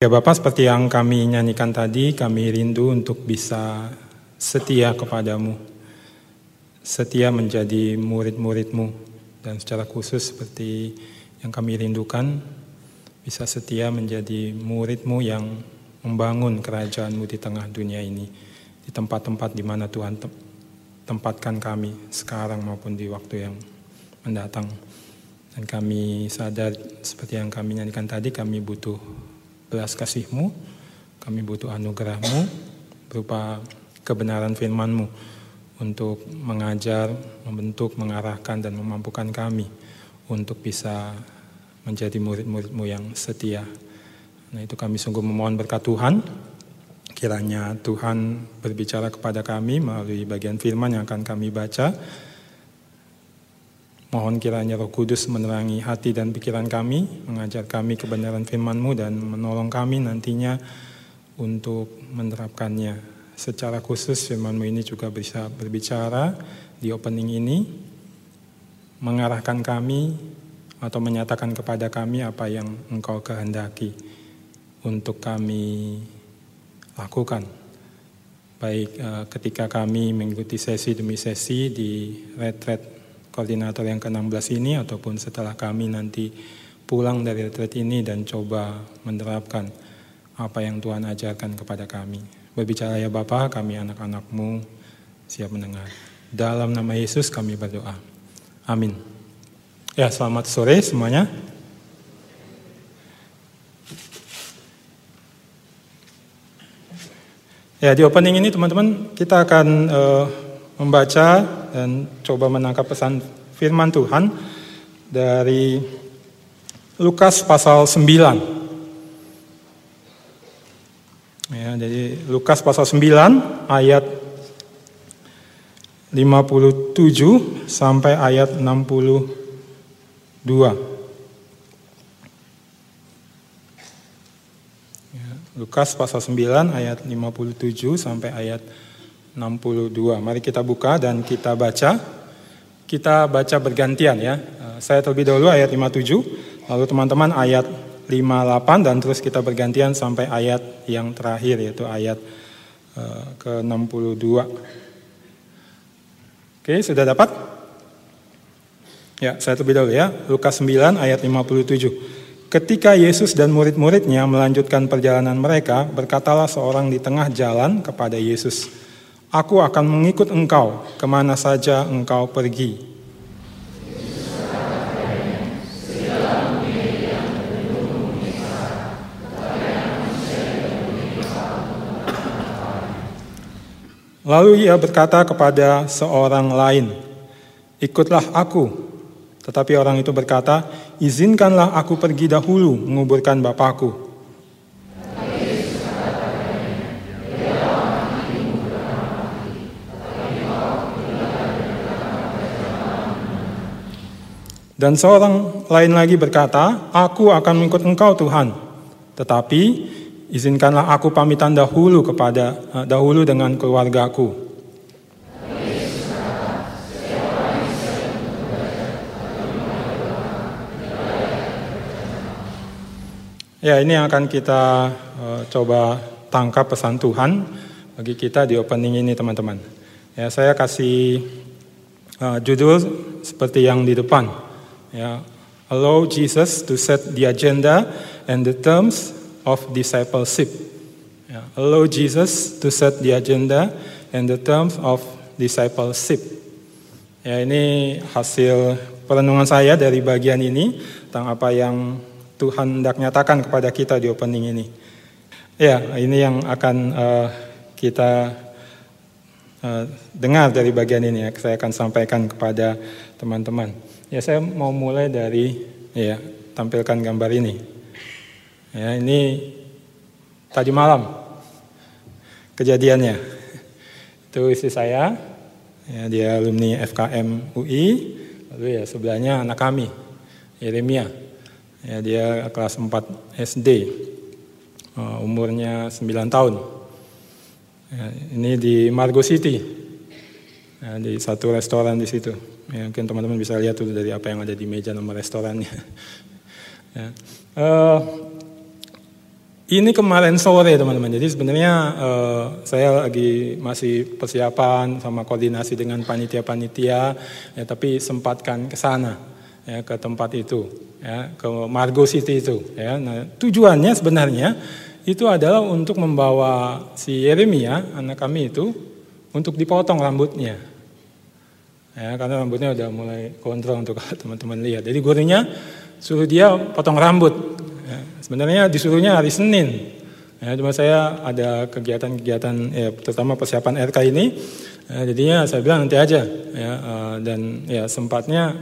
Ya Bapak, seperti yang kami nyanyikan tadi, kami rindu untuk bisa setia kepadamu. Setia menjadi murid-muridmu. Dan secara khusus seperti yang kami rindukan, bisa setia menjadi muridmu yang membangun kerajaanmu di tengah dunia ini. Di tempat-tempat di mana Tuhan tempatkan kami sekarang maupun di waktu yang mendatang. Dan kami sadar seperti yang kami nyanyikan tadi, kami butuh belas kasihmu, kami butuh anugerahmu berupa kebenaran firmanmu untuk mengajar, membentuk, mengarahkan, dan memampukan kami untuk bisa menjadi murid-muridmu yang setia. Nah itu kami sungguh memohon berkat Tuhan. Kiranya Tuhan berbicara kepada kami melalui bagian firman yang akan kami baca Mohon kiranya roh kudus menerangi hati dan pikiran kami, mengajar kami kebenaran firman-Mu dan menolong kami nantinya untuk menerapkannya. Secara khusus firman-Mu ini juga bisa berbicara di opening ini, mengarahkan kami atau menyatakan kepada kami apa yang Engkau kehendaki untuk kami lakukan. Baik eh, ketika kami mengikuti sesi demi sesi di retret koordinator yang ke-16 ini ataupun setelah kami nanti pulang dari retreat ini dan coba menerapkan apa yang Tuhan ajarkan kepada kami. Berbicara ya Bapa, kami anak-anakmu siap mendengar. Dalam nama Yesus kami berdoa. Amin. Ya, selamat sore semuanya. Ya, di opening ini teman-teman kita akan uh, membaca dan coba menangkap pesan firman Tuhan dari Lukas pasal 9. Ya, jadi Lukas pasal 9 ayat 57 sampai ayat 62. Ya, Lukas pasal 9 ayat 57 sampai ayat 62. Mari kita buka dan kita baca. Kita baca bergantian ya. Eh, saya terlebih dahulu ayat 57, lalu teman-teman ayat 58 dan terus kita bergantian sampai ayat yang terakhir yaitu ayat uh, ke-62. Oke, sudah dapat? Ya, saya terlebih dahulu ya. Lukas 9 ayat 57. Ketika Yesus dan murid-muridnya melanjutkan perjalanan mereka, berkatalah seorang di tengah jalan kepada Yesus, Aku akan mengikut engkau ke mana saja engkau pergi. Lalu ia berkata kepada seorang lain, "Ikutlah aku." Tetapi orang itu berkata, "Izinkanlah aku pergi dahulu menguburkan bapakku." Dan seorang lain lagi berkata, Aku akan mengikut engkau Tuhan. Tetapi izinkanlah aku pamitan dahulu kepada uh, dahulu dengan keluargaku. Ya, ini yang akan kita uh, coba tangkap pesan Tuhan bagi kita di opening ini, teman-teman. Ya, saya kasih uh, judul seperti yang di depan. Yeah. Allow Jesus to set the agenda and the terms of discipleship. Yeah. Allow Jesus to set the agenda and the terms of discipleship. Ya, ini hasil perenungan saya dari bagian ini tentang apa yang Tuhan hendak nyatakan kepada kita di opening ini. Ya, ini yang akan uh, kita uh, dengar dari bagian ini ya. Saya akan sampaikan kepada teman-teman. Ya saya mau mulai dari ya tampilkan gambar ini. Ya ini tadi malam kejadiannya. Itu istri saya, ya dia alumni FKM UI, lalu ya sebelahnya anak kami, Yeremia. Ya dia kelas 4 SD, uh, umurnya 9 tahun. Ya, ini di Margo City, ya, di satu restoran di situ. Ya, mungkin teman-teman bisa lihat tuh dari apa yang ada di meja nomor restorannya. ya. uh, ini kemarin sore teman-teman. Jadi sebenarnya uh, saya lagi masih persiapan sama koordinasi dengan panitia-panitia, ya, tapi sempatkan ke sana ya, ke tempat itu, ya, ke Margo City itu. Ya. Nah, tujuannya sebenarnya itu adalah untuk membawa si Yeremia anak kami itu untuk dipotong rambutnya. Ya, karena rambutnya udah mulai kontrol untuk teman-teman lihat. Jadi gurunya suruh dia potong rambut Ya, sebenarnya disuruhnya hari Senin. Ya, cuma saya ada kegiatan-kegiatan ya, terutama persiapan RK ini. Ya, jadinya saya bilang nanti aja. Ya, uh, dan ya sempatnya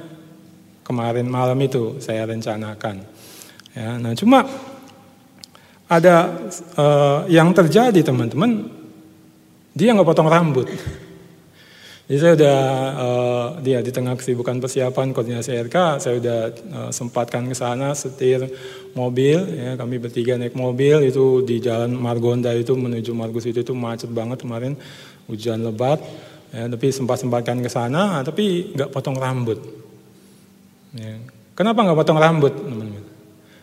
kemarin malam itu saya rencanakan. Ya, nah cuma ada uh, yang terjadi teman-teman, dia nggak potong rambut. Jadi saya udah uh, dia di tengah kesibukan persiapan koordinasi RK, saya udah uh, sempatkan ke sana setir mobil, ya kami bertiga naik mobil itu di jalan Margonda itu menuju Margus itu itu macet banget kemarin hujan lebat, ya, tapi sempat sempatkan ke sana, tapi nggak potong rambut. Ya. Kenapa nggak potong rambut, teman-teman?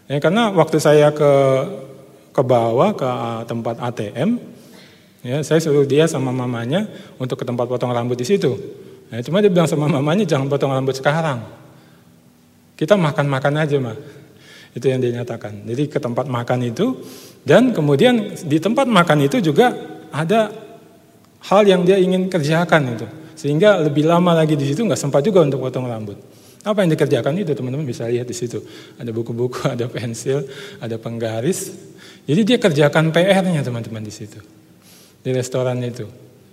Ya, karena waktu saya ke ke bawah ke tempat ATM, Ya, saya suruh dia sama mamanya untuk ke tempat potong rambut di situ. Ya, cuma dia bilang sama mamanya jangan potong rambut sekarang. Kita makan-makan aja mah. Itu yang dia nyatakan. Jadi ke tempat makan itu dan kemudian di tempat makan itu juga ada hal yang dia ingin kerjakan itu. Sehingga lebih lama lagi di situ nggak sempat juga untuk potong rambut. Apa yang dikerjakan itu teman-teman bisa lihat di situ. Ada buku-buku, ada pensil, ada penggaris. Jadi dia kerjakan PR-nya teman-teman di situ di restoran itu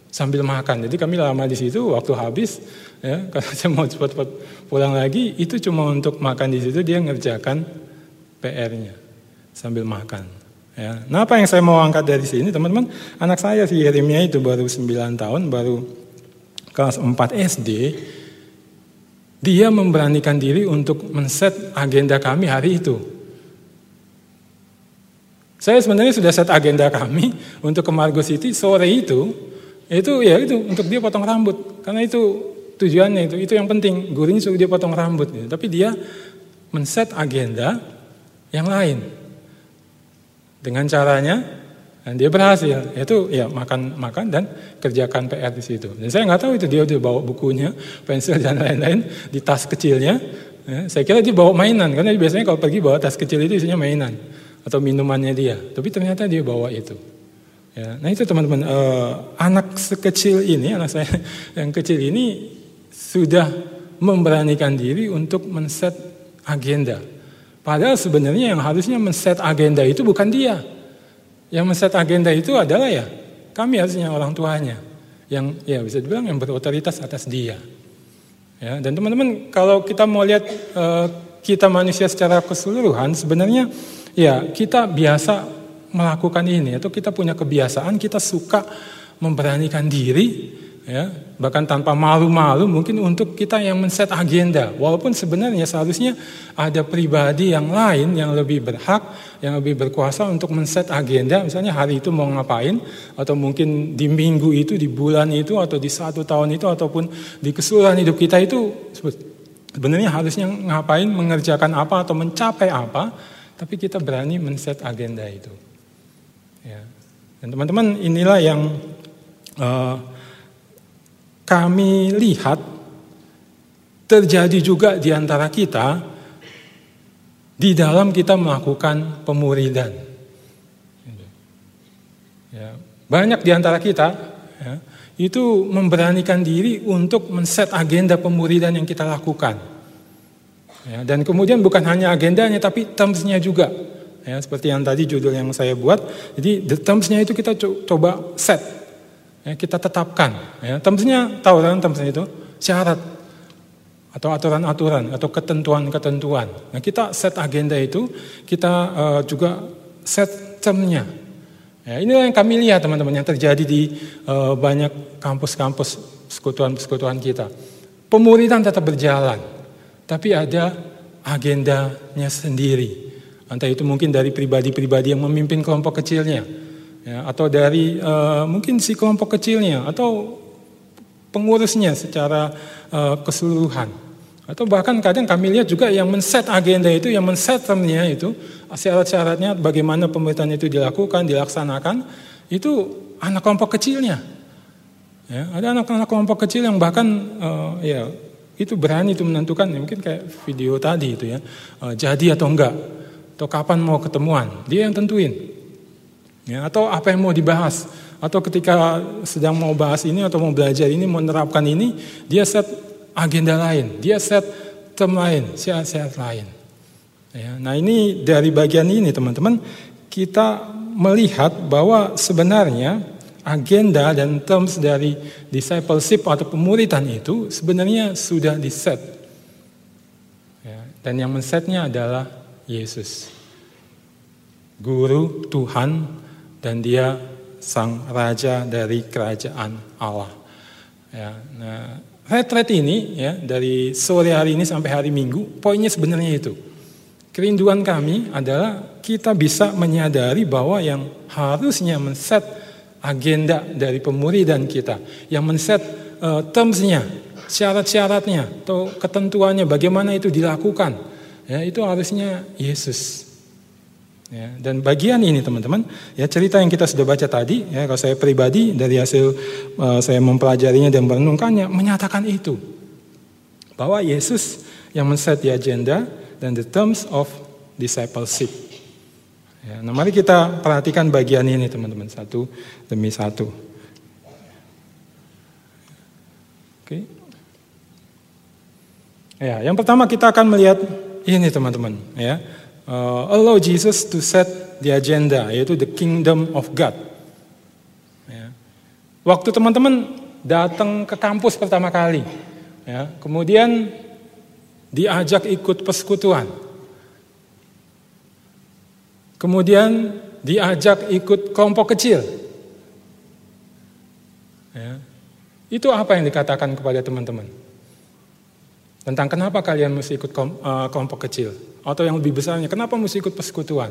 sambil makan. Jadi kami lama di situ, waktu habis, ya, karena saya mau cepat-cepat pulang lagi, itu cuma untuk makan di situ dia ngerjakan PR-nya sambil makan. Ya. Nah apa yang saya mau angkat dari sini, teman-teman, anak saya si Yeremia itu baru 9 tahun, baru kelas 4 SD, dia memberanikan diri untuk men-set agenda kami hari itu. Saya sebenarnya sudah set agenda kami untuk ke Margo City sore itu, itu ya itu untuk dia potong rambut. Karena itu tujuannya itu, itu yang penting. Gurunya suruh dia potong rambut. Ya. Tapi dia men-set agenda yang lain. Dengan caranya, dan dia berhasil. Itu ya makan-makan dan kerjakan PR di situ. Dan saya nggak tahu itu dia udah bawa bukunya, pensil dan lain-lain di tas kecilnya. Ya, saya kira dia bawa mainan, karena biasanya kalau pergi bawa tas kecil itu isinya mainan atau minumannya dia. Tapi ternyata dia bawa itu. Ya, nah itu teman-teman, uh, anak sekecil ini, anak saya yang kecil ini sudah memberanikan diri untuk men-set agenda. Padahal sebenarnya yang harusnya men-set agenda itu bukan dia. Yang men-set agenda itu adalah ya kami harusnya orang tuanya. Yang ya bisa dibilang yang berotoritas atas dia. Ya, dan teman-teman kalau kita mau lihat uh, kita manusia secara keseluruhan sebenarnya Ya, kita biasa melakukan ini atau kita punya kebiasaan kita suka memberanikan diri ya, bahkan tanpa malu-malu mungkin untuk kita yang men-set agenda. Walaupun sebenarnya seharusnya ada pribadi yang lain yang lebih berhak, yang lebih berkuasa untuk men-set agenda, misalnya hari itu mau ngapain atau mungkin di minggu itu, di bulan itu atau di satu tahun itu ataupun di keseluruhan hidup kita itu sebenarnya harusnya ngapain, mengerjakan apa atau mencapai apa tapi kita berani men-set agenda itu. Ya. Dan teman-teman inilah yang uh, kami lihat terjadi juga di antara kita di dalam kita melakukan pemuridan. Ya. Banyak di antara kita ya, itu memberanikan diri untuk men-set agenda pemuridan yang kita lakukan. Ya, dan kemudian bukan hanya agendanya tapi termsnya juga. Ya, seperti yang tadi judul yang saya buat. Jadi the termsnya itu kita coba set. Ya, kita tetapkan. Ya, termsnya tahu kan termsnya itu? Syarat atau aturan-aturan atau ketentuan-ketentuan. Nah, kita set agenda itu, kita uh, juga set termnya. Ya, inilah yang kami lihat teman-teman yang terjadi di uh, banyak kampus-kampus sekutuan-sekutuan kita. Pemuridan tetap berjalan. Tapi ada agendanya sendiri. Entah itu mungkin dari pribadi-pribadi yang memimpin kelompok kecilnya, ya, atau dari uh, mungkin si kelompok kecilnya, atau pengurusnya secara uh, keseluruhan. Atau bahkan kadang kami lihat juga yang men-set agenda itu, yang men-set termnya itu, syarat-syaratnya bagaimana pemerintahan itu dilakukan, dilaksanakan, itu anak kelompok kecilnya. Ya, ada anak-anak kelompok kecil yang bahkan uh, ya itu berani itu menentukan, ya, mungkin kayak video tadi itu ya, uh, jadi atau enggak, atau kapan mau ketemuan, dia yang tentuin. Ya, atau apa yang mau dibahas, atau ketika sedang mau bahas ini atau mau belajar ini, mau menerapkan ini, dia set agenda lain, dia set term lain, syarat-syarat lain. Ya, nah ini dari bagian ini teman-teman kita melihat bahwa sebenarnya agenda dan terms dari discipleship atau pemuritan itu sebenarnya sudah diset. Ya, dan yang mensetnya adalah Yesus. Guru Tuhan dan dia sang raja dari kerajaan Allah. Ya, nah, retret ini ya dari sore hari ini sampai hari Minggu, poinnya sebenarnya itu. Kerinduan kami adalah kita bisa menyadari bahwa yang harusnya men-set agenda dari pemuridan kita, yang men-set uh, terms-nya, syarat-syaratnya atau ketentuannya bagaimana itu dilakukan. Ya, itu harusnya Yesus. Ya, dan bagian ini teman-teman, ya cerita yang kita sudah baca tadi, ya kalau saya pribadi dari hasil uh, saya mempelajarinya dan merenungkannya menyatakan itu bahwa Yesus yang men-set agenda dan the terms of discipleship. Ya, nah mari kita perhatikan bagian ini teman-teman satu demi satu. Oke. Ya, yang pertama kita akan melihat ini teman-teman, ya uh, allow Jesus to set the agenda, yaitu the kingdom of God. Ya. Waktu teman-teman datang ke kampus pertama kali, ya, kemudian diajak ikut persekutuan, kemudian diajak ikut kelompok kecil. Ya. Itu apa yang dikatakan kepada teman-teman? Tentang kenapa kalian mesti ikut uh, kelompok kecil atau yang lebih besarnya, kenapa mesti ikut persekutuan?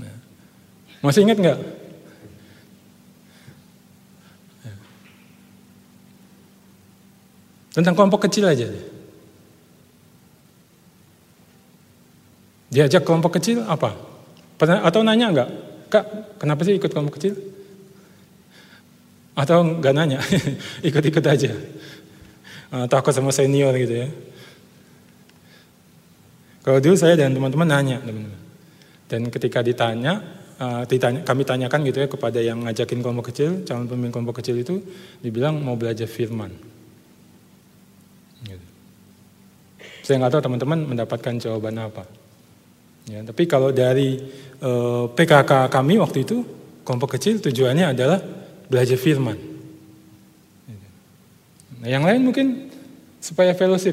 Nah, masih ingat nggak? Ya. Tentang kelompok kecil aja. Diajak kelompok kecil apa? Atau nanya nggak? Kak, kenapa sih ikut kelompok kecil? Atau nggak nanya, ikut-ikut aja uh, takut sama senior gitu ya. Kalau dulu saya dan teman-teman nanya, teman-teman. Dan ketika ditanya, uh, ditanya, kami tanyakan gitu ya kepada yang ngajakin kelompok kecil, calon pemimpin kelompok kecil itu, dibilang mau belajar firman. Gitu. Saya nggak tahu teman-teman mendapatkan jawaban apa. Ya, tapi kalau dari uh, eh, PKK kami waktu itu, kelompok kecil tujuannya adalah belajar firman. Nah, yang lain mungkin supaya fellowship,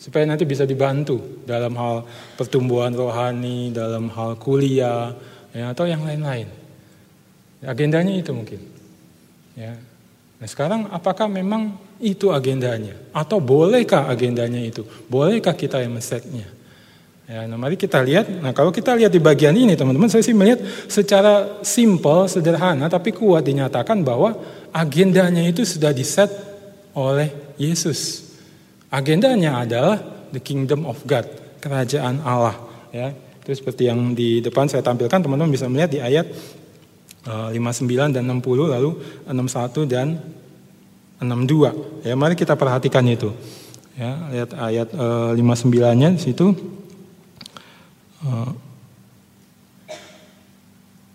supaya nanti bisa dibantu dalam hal pertumbuhan rohani, dalam hal kuliah, ya, atau yang lain-lain. Agendanya itu mungkin. Ya. Nah sekarang apakah memang itu agendanya? Atau bolehkah agendanya itu? Bolehkah kita yang men-setnya? Ya, nah mari kita lihat. Nah kalau kita lihat di bagian ini teman-teman, saya sih melihat secara simpel, sederhana, tapi kuat dinyatakan bahwa agendanya itu sudah diset oleh Yesus. Agendanya adalah the kingdom of God, kerajaan Allah. Ya, itu seperti yang di depan saya tampilkan, teman-teman bisa melihat di ayat 59 eh, dan 60, lalu 61 dan 62. Ya, mari kita perhatikan itu. Ya, lihat ayat 59-nya eh, di situ.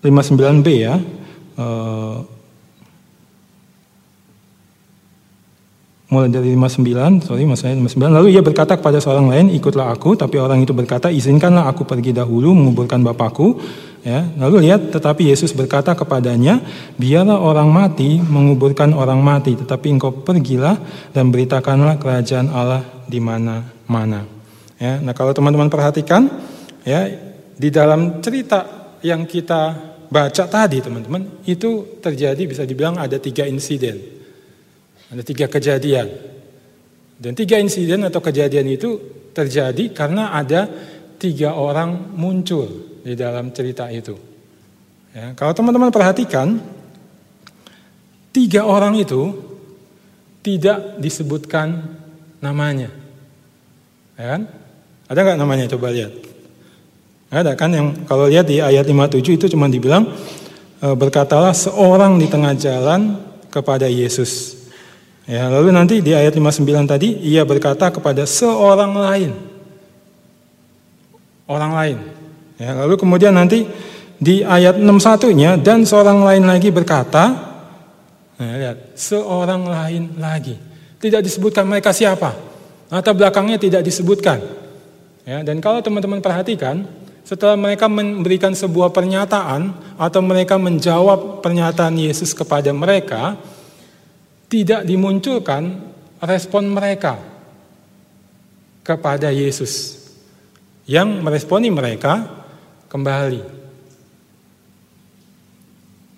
59b eh, ya. mulai dari 59, sorry masanya 59. Lalu ia berkata kepada seorang lain, ikutlah aku. Tapi orang itu berkata, izinkanlah aku pergi dahulu menguburkan bapakku. Ya, lalu lihat, tetapi Yesus berkata kepadanya, biarlah orang mati menguburkan orang mati, tetapi engkau pergilah dan beritakanlah kerajaan Allah di mana-mana. Ya, nah kalau teman-teman perhatikan, ya di dalam cerita yang kita baca tadi teman-teman, itu terjadi bisa dibilang ada tiga insiden. Ada tiga kejadian. Dan tiga insiden atau kejadian itu terjadi karena ada tiga orang muncul di dalam cerita itu. Ya, kalau teman-teman perhatikan, tiga orang itu tidak disebutkan namanya. Ya kan? Ada nggak namanya? Coba lihat. Ada kan yang kalau lihat di ayat 57 itu cuma dibilang e, berkatalah seorang di tengah jalan kepada Yesus. Ya, lalu nanti di ayat 59 tadi ia berkata kepada seorang lain. Orang lain. Ya, lalu kemudian nanti di ayat 61-nya dan seorang lain lagi berkata, nah, lihat, seorang lain lagi. Tidak disebutkan mereka siapa. Atau belakangnya tidak disebutkan. Ya, dan kalau teman-teman perhatikan, setelah mereka memberikan sebuah pernyataan atau mereka menjawab pernyataan Yesus kepada mereka, tidak dimunculkan respon mereka kepada Yesus. Yang meresponi mereka kembali.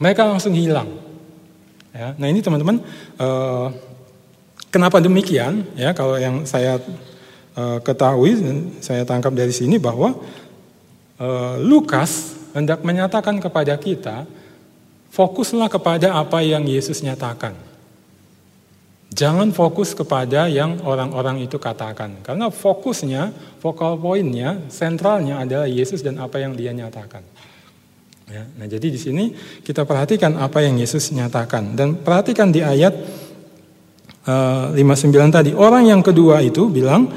Mereka langsung hilang. Ya, nah ini teman-teman, eh, kenapa demikian? Ya, kalau yang saya eh, ketahui, saya tangkap dari sini bahwa Lukas hendak menyatakan kepada kita, fokuslah kepada apa yang Yesus nyatakan. Jangan fokus kepada yang orang-orang itu katakan. Karena fokusnya, vokal poinnya, sentralnya adalah Yesus dan apa yang dia nyatakan. Ya, nah jadi di sini kita perhatikan apa yang Yesus nyatakan. Dan perhatikan di ayat uh, eh, 59 tadi. Orang yang kedua itu bilang,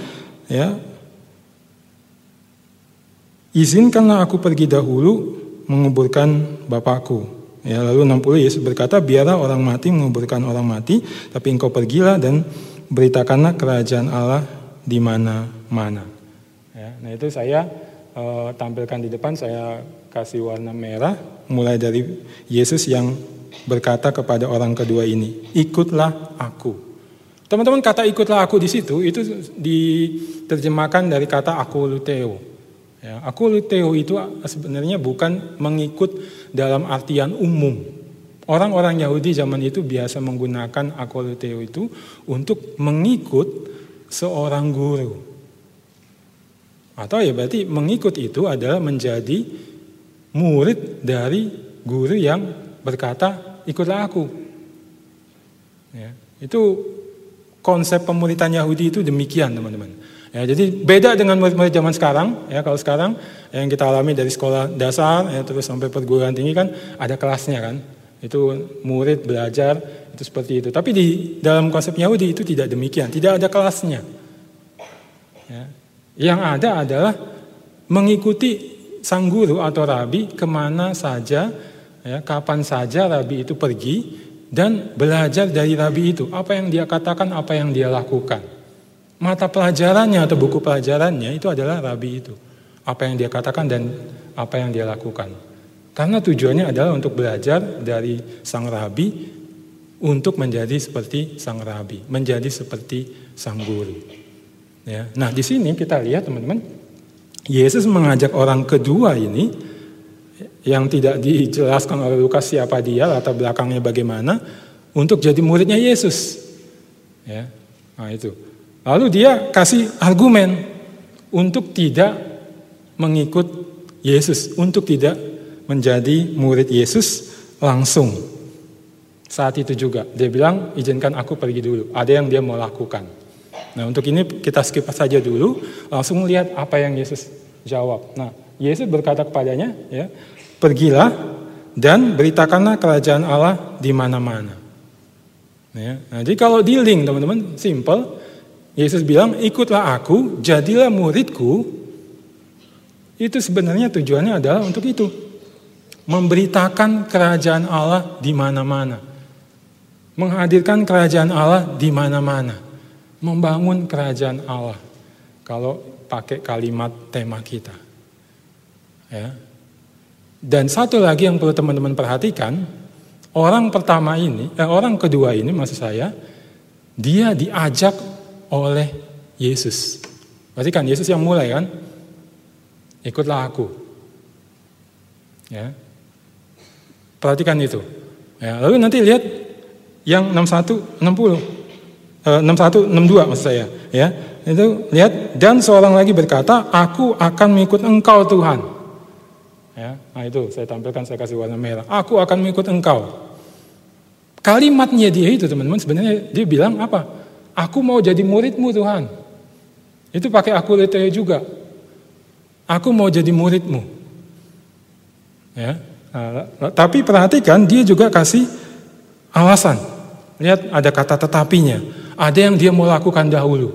ya Izinkanlah aku pergi dahulu menguburkan Bapakku. Ya, lalu 60 Yesus berkata, biarlah orang mati menguburkan orang mati, tapi engkau pergilah dan beritakanlah kerajaan Allah di mana-mana. Ya, nah itu saya uh, tampilkan di depan, saya kasih warna merah, mulai dari Yesus yang berkata kepada orang kedua ini, ikutlah aku. Teman-teman kata ikutlah aku di situ itu diterjemahkan dari kata aku Ya, akuliteo itu sebenarnya bukan mengikut dalam artian umum. Orang-orang Yahudi zaman itu biasa menggunakan akuliteo itu untuk mengikut seorang guru. Atau ya berarti mengikut itu adalah menjadi murid dari guru yang berkata ikutlah aku. Ya, itu konsep pemuritan Yahudi itu demikian teman-teman. Ya, jadi beda dengan murid-murid zaman sekarang. Ya, kalau sekarang yang kita alami dari sekolah dasar ya, terus sampai perguruan tinggi kan ada kelasnya kan. Itu murid belajar itu seperti itu. Tapi di dalam konsep Yahudi itu tidak demikian. Tidak ada kelasnya. Ya. Yang ada adalah mengikuti sang guru atau rabi ke mana saja, ya, kapan saja rabi itu pergi dan belajar dari rabi itu. Apa yang dia katakan, apa yang dia lakukan mata pelajarannya atau buku pelajarannya itu adalah rabi itu. Apa yang dia katakan dan apa yang dia lakukan. Karena tujuannya adalah untuk belajar dari sang rabi untuk menjadi seperti sang rabi, menjadi seperti sang guru. Ya. Nah, di sini kita lihat teman-teman, Yesus mengajak orang kedua ini yang tidak dijelaskan oleh Lukas siapa dia latar belakangnya bagaimana untuk jadi muridnya Yesus. Ya. Nah, itu. Lalu dia kasih argumen untuk tidak mengikut Yesus, untuk tidak menjadi murid Yesus langsung. Saat itu juga dia bilang izinkan aku pergi dulu. Ada yang dia mau lakukan. Nah untuk ini kita skip saja dulu. Langsung lihat apa yang Yesus jawab. Nah Yesus berkata kepadanya, ya pergilah dan beritakanlah kerajaan Allah di mana-mana. Ya, nah, jadi kalau di link teman-teman simple Yesus bilang, ikutlah aku, jadilah muridku. Itu sebenarnya tujuannya adalah untuk itu. Memberitakan kerajaan Allah di mana-mana. Menghadirkan kerajaan Allah di mana-mana. Membangun kerajaan Allah. Kalau pakai kalimat tema kita. Ya. Dan satu lagi yang perlu teman-teman perhatikan, orang pertama ini, eh, orang kedua ini maksud saya, dia diajak oleh Yesus. Berarti kan Yesus yang mulai kan? Ikutlah aku. Ya. Perhatikan itu. Ya, lalu nanti lihat yang 61 60 eh, 61 62 maksud saya, ya. Itu lihat dan seorang lagi berkata, "Aku akan mengikut Engkau Tuhan." Ya, nah itu saya tampilkan saya kasih warna merah. Aku akan mengikut Engkau. Kalimatnya dia itu teman-teman sebenarnya dia bilang apa? Aku mau jadi muridmu Tuhan. Itu pakai aku leteo juga. Aku mau jadi muridmu. Ya. Nah, tapi perhatikan dia juga kasih alasan. Lihat ada kata tetapinya. Ada yang dia mau lakukan dahulu.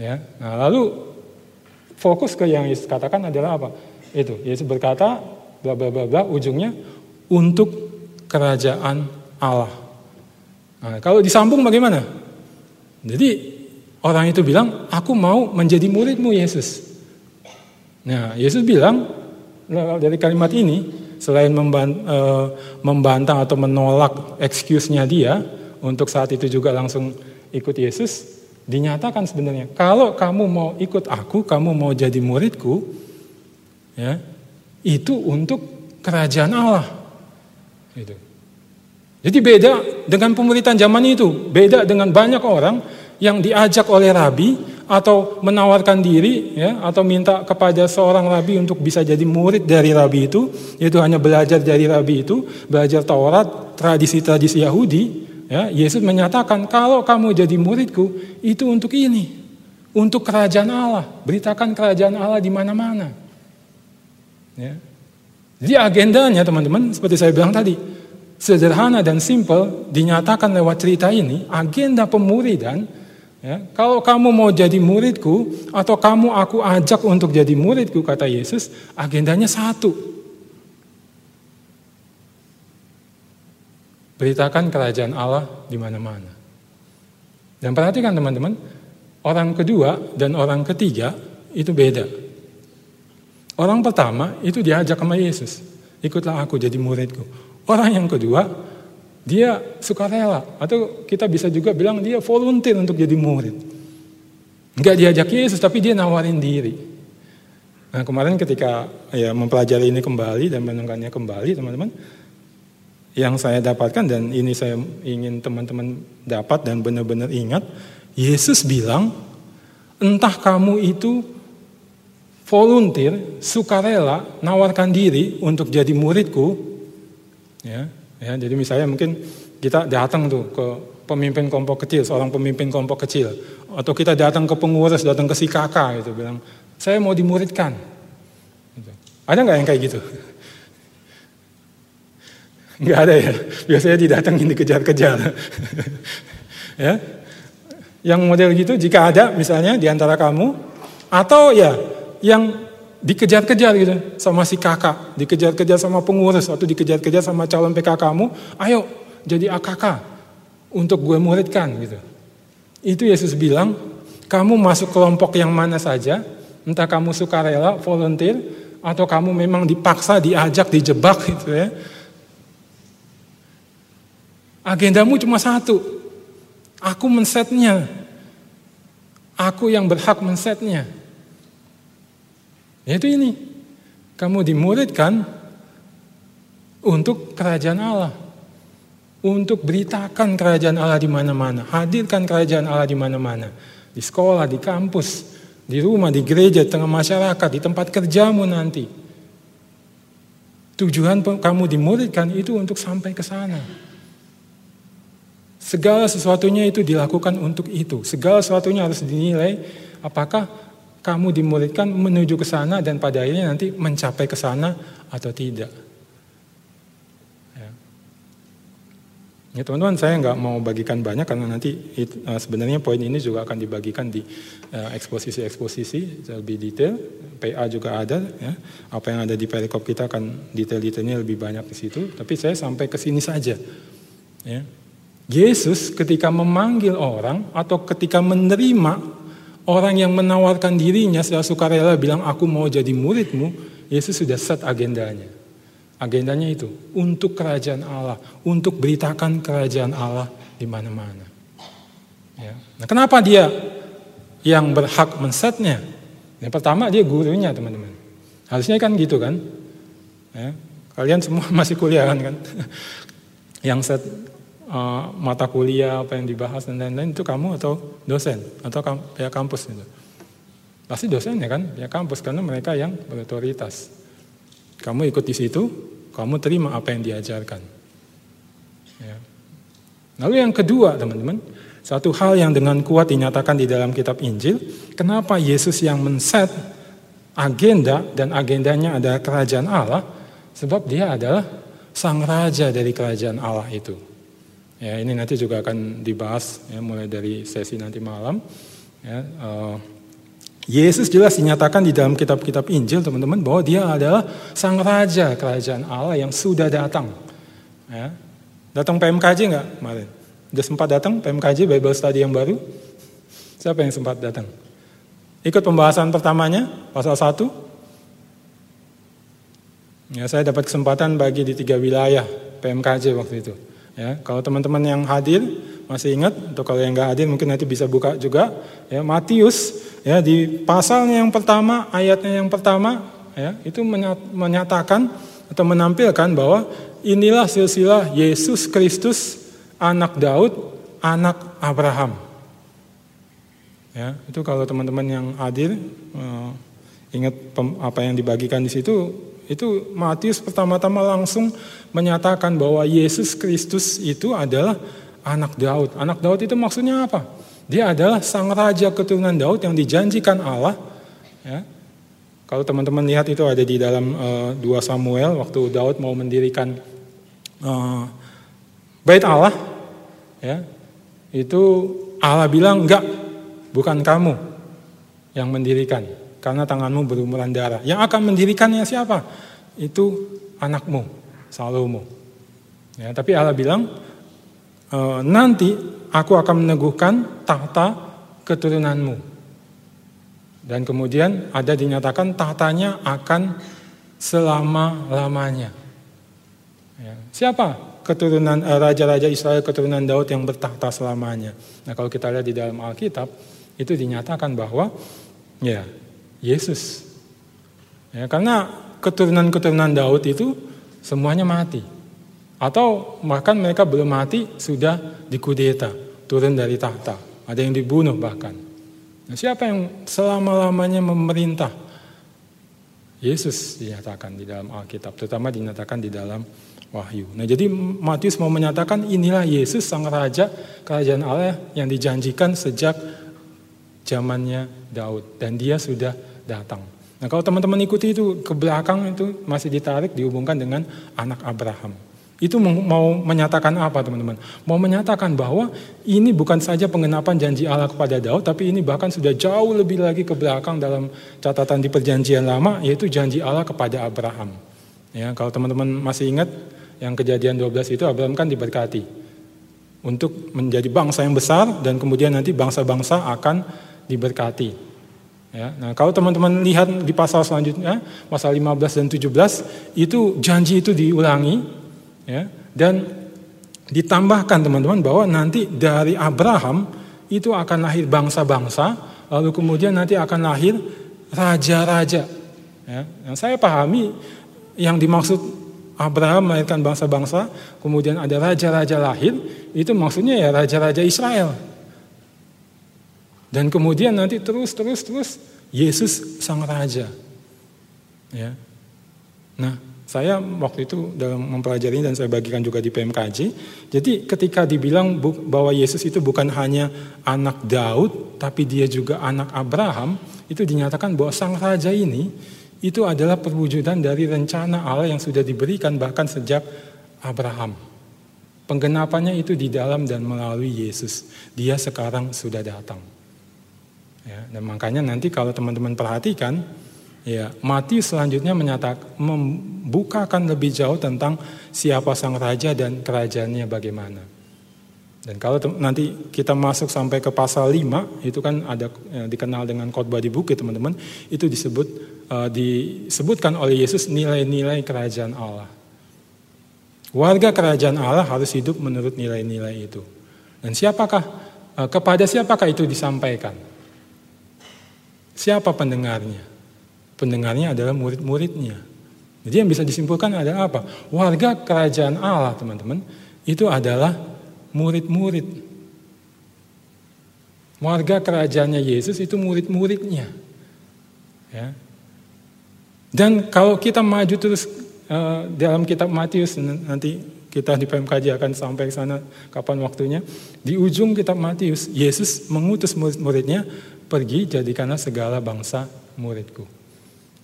Ya. Nah, lalu fokus ke yang Yesus katakan adalah apa? Itu. Yesus berkata bla bla bla bla ujungnya untuk kerajaan Allah. Nah, kalau disambung bagaimana? Jadi Orang itu bilang, aku mau menjadi muridmu Yesus. Nah, Yesus bilang dari kalimat ini, selain eh, membantah atau menolak excuse-nya dia, untuk saat itu juga langsung ikut Yesus, dinyatakan sebenarnya, kalau kamu mau ikut aku, kamu mau jadi muridku, ya, itu untuk kerajaan Allah. Itu. Jadi beda dengan pemuritan zaman itu, beda dengan banyak orang yang diajak oleh rabi atau menawarkan diri ya atau minta kepada seorang rabi untuk bisa jadi murid dari rabi itu yaitu hanya belajar dari rabi itu belajar Taurat tradisi-tradisi Yahudi ya Yesus menyatakan kalau kamu jadi muridku itu untuk ini untuk kerajaan Allah. Beritakan kerajaan Allah di mana-mana. Ya. Jadi agendanya teman-teman seperti saya bilang tadi sederhana dan simple dinyatakan lewat cerita ini agenda pemuridan Ya, kalau kamu mau jadi muridku atau kamu aku ajak untuk jadi muridku kata Yesus, agendanya satu. Beritakan kerajaan Allah di mana-mana. Dan perhatikan teman-teman, orang kedua dan orang ketiga itu beda. Orang pertama itu diajak sama Yesus, ikutlah aku jadi muridku. Orang yang kedua dia suka rela atau kita bisa juga bilang dia volunteer untuk jadi murid. Enggak diajak Yesus tapi dia nawarin diri. Nah kemarin ketika ya mempelajari ini kembali dan menunggannya kembali teman-teman, yang saya dapatkan dan ini saya ingin teman-teman dapat dan benar-benar ingat, Yesus bilang, entah kamu itu volunteer, sukarela, nawarkan diri untuk jadi muridku, ya, Ya, jadi misalnya mungkin kita datang tuh ke pemimpin kelompok kecil, seorang pemimpin kelompok kecil, atau kita datang ke pengurus, datang ke si kakak gitu, bilang, saya mau dimuridkan. Gitu. Ada nggak yang kayak gitu? Nggak ada ya. Biasanya didatangin dikejar-kejar. ya. Yang model gitu jika ada misalnya di antara kamu atau ya yang dikejar-kejar gitu sama si kakak, dikejar-kejar sama pengurus atau dikejar-kejar sama calon PK kamu, ayo jadi AKK untuk gue muridkan gitu. Itu Yesus bilang, kamu masuk kelompok yang mana saja, entah kamu suka rela, volunteer, atau kamu memang dipaksa, diajak, dijebak gitu ya. Agendamu cuma satu, aku mensetnya, aku yang berhak mensetnya. Yaitu ini, kamu dimuridkan untuk kerajaan Allah. Untuk beritakan kerajaan Allah di mana-mana. Hadirkan kerajaan Allah di mana-mana. Di sekolah, di kampus, di rumah, di gereja, di tengah masyarakat, di tempat kerjamu nanti. Tujuan kamu dimuridkan itu untuk sampai ke sana. Segala sesuatunya itu dilakukan untuk itu. Segala sesuatunya harus dinilai apakah kamu dimuridkan menuju ke sana dan pada akhirnya nanti mencapai ke sana atau tidak. Ya, ya teman-teman saya nggak mau bagikan banyak karena nanti it, uh, sebenarnya poin ini juga akan dibagikan di uh, eksposisi-eksposisi lebih detail. PA juga ada, ya. apa yang ada di perikop kita akan detail-detailnya lebih banyak di situ. Tapi saya sampai ke sini saja. Ya. Yesus ketika memanggil orang atau ketika menerima Orang yang menawarkan dirinya secara sukarela bilang aku mau jadi muridmu, Yesus sudah set agendanya. Agendanya itu untuk kerajaan Allah, untuk beritakan kerajaan Allah di mana-mana. Ya. Nah, kenapa dia yang berhak mensetnya? Yang pertama dia gurunya teman-teman. Harusnya kan gitu kan? Ya. Kalian semua masih kuliah kan? kan? yang set uh, mata kuliah apa yang dibahas dan lain-lain itu kamu atau dosen atau kam pihak kampus itu pasti dosen ya kan pihak kampus karena mereka yang berotoritas kamu ikut di situ kamu terima apa yang diajarkan ya. Lalu yang kedua teman-teman, satu hal yang dengan kuat dinyatakan di dalam kitab Injil, kenapa Yesus yang men-set agenda dan agendanya adalah kerajaan Allah, sebab dia adalah sang raja dari kerajaan Allah itu. Ya, ini nanti juga akan dibahas ya, mulai dari sesi nanti malam. Ya, uh, Yesus jelas dinyatakan di dalam kitab-kitab Injil teman-teman bahwa dia adalah sang raja kerajaan Allah yang sudah datang. Ya. Datang PMKJ nggak kemarin? Udah sempat datang PMKJ Bible Study yang baru? Siapa yang sempat datang? Ikut pembahasan pertamanya, pasal 1. Ya, saya dapat kesempatan bagi di tiga wilayah PMKJ waktu itu. Ya, kalau teman-teman yang hadir masih ingat, atau kalau yang nggak hadir mungkin nanti bisa buka juga. Ya, Matius ya di pasalnya yang pertama, ayatnya yang pertama, ya itu menyatakan atau menampilkan bahwa inilah silsilah Yesus Kristus anak Daud, anak Abraham. Ya, itu kalau teman-teman yang hadir uh, ingat apa yang dibagikan di situ, itu Matius pertama-tama langsung menyatakan bahwa Yesus Kristus itu adalah anak Daud. Anak Daud itu maksudnya apa? Dia adalah sang raja keturunan Daud yang dijanjikan Allah. Ya. Kalau teman-teman lihat itu ada di dalam uh, eh, 2 Samuel waktu Daud mau mendirikan uh, bait Allah, ya itu Allah bilang enggak, bukan kamu yang mendirikan, karena tanganmu berumuran darah. Yang akan mendirikannya siapa? Itu anakmu, Salomo. Ya, tapi Allah bilang e, nanti aku akan meneguhkan tahta keturunanmu. Dan kemudian ada dinyatakan tahtanya akan selama-lamanya. Ya. Siapa keturunan eh, raja-raja Israel keturunan Daud yang bertahta selamanya. Nah, kalau kita lihat di dalam Alkitab itu dinyatakan bahwa ya Yesus. Ya, karena keturunan-keturunan Daud itu semuanya mati. Atau bahkan mereka belum mati sudah dikudeta, turun dari tahta. Ada yang dibunuh bahkan. Nah, siapa yang selama-lamanya memerintah? Yesus dinyatakan di dalam Alkitab, terutama dinyatakan di dalam wahyu. Nah jadi Matius mau menyatakan inilah Yesus sang raja kerajaan Allah yang dijanjikan sejak zamannya Daud dan dia sudah datang. Nah kalau teman-teman ikuti itu ke belakang itu masih ditarik dihubungkan dengan anak Abraham. Itu mau menyatakan apa teman-teman? Mau menyatakan bahwa ini bukan saja pengenapan janji Allah kepada Daud, tapi ini bahkan sudah jauh lebih lagi ke belakang dalam catatan di perjanjian lama, yaitu janji Allah kepada Abraham. Ya, kalau teman-teman masih ingat, yang kejadian 12 itu Abraham kan diberkati untuk menjadi bangsa yang besar dan kemudian nanti bangsa-bangsa akan diberkati. Ya, nah kalau teman-teman lihat di pasal selanjutnya, pasal 15 dan 17, itu janji itu diulangi, ya, dan ditambahkan teman-teman bahwa nanti dari Abraham itu akan lahir bangsa-bangsa, lalu kemudian nanti akan lahir raja-raja. Ya, yang saya pahami yang dimaksud Abraham melahirkan bangsa-bangsa, kemudian ada raja-raja lahir, itu maksudnya ya raja-raja Israel. Dan kemudian nanti terus terus terus Yesus sang raja. Ya. Nah, saya waktu itu dalam mempelajari dan saya bagikan juga di PMKJ. Jadi ketika dibilang bahwa Yesus itu bukan hanya anak Daud, tapi dia juga anak Abraham, itu dinyatakan bahwa sang raja ini itu adalah perwujudan dari rencana Allah yang sudah diberikan bahkan sejak Abraham. Penggenapannya itu di dalam dan melalui Yesus. Dia sekarang sudah datang. Ya, dan makanya nanti kalau teman-teman perhatikan, ya Matius selanjutnya menyatakan membukakan lebih jauh tentang siapa sang raja dan kerajaannya bagaimana. Dan kalau nanti kita masuk sampai ke pasal 5, itu kan ada ya, dikenal dengan khotbah di bukit teman-teman, itu disebut uh, disebutkan oleh Yesus nilai-nilai kerajaan Allah. Warga kerajaan Allah harus hidup menurut nilai-nilai itu. Dan siapakah uh, kepada siapakah itu disampaikan? Siapa pendengarnya? Pendengarnya adalah murid-muridnya. Jadi yang bisa disimpulkan adalah apa? Warga kerajaan Allah, teman-teman, itu adalah murid-murid. Warga kerajaannya Yesus itu murid-muridnya. Ya. Dan kalau kita maju terus uh, dalam kitab Matius nanti kita di PMKJ akan sampai sana kapan waktunya. Di ujung kitab Matius, Yesus mengutus murid-muridnya pergi jadikanlah segala bangsa muridku.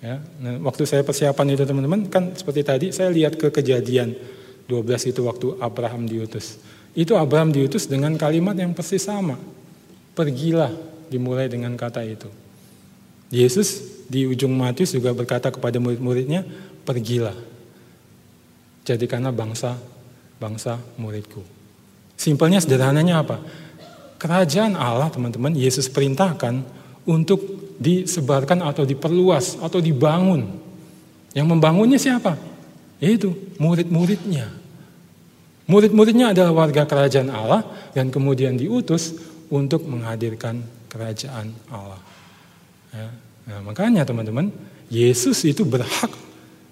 Ya, nah, waktu saya persiapan itu teman-teman kan seperti tadi saya lihat ke kejadian 12 itu waktu Abraham diutus. Itu Abraham diutus dengan kalimat yang persis sama. Pergilah dimulai dengan kata itu. Yesus di ujung Matius juga berkata kepada murid-muridnya, pergilah. Jadikanlah bangsa bangsa muridku. Simpelnya sederhananya apa? Kerajaan Allah teman-teman Yesus perintahkan untuk disebarkan atau diperluas atau dibangun. Yang membangunnya siapa? Yaitu murid-muridnya. Murid-muridnya adalah warga kerajaan Allah dan kemudian diutus untuk menghadirkan kerajaan Allah. Ya. Nah, makanya teman-teman, Yesus itu berhak,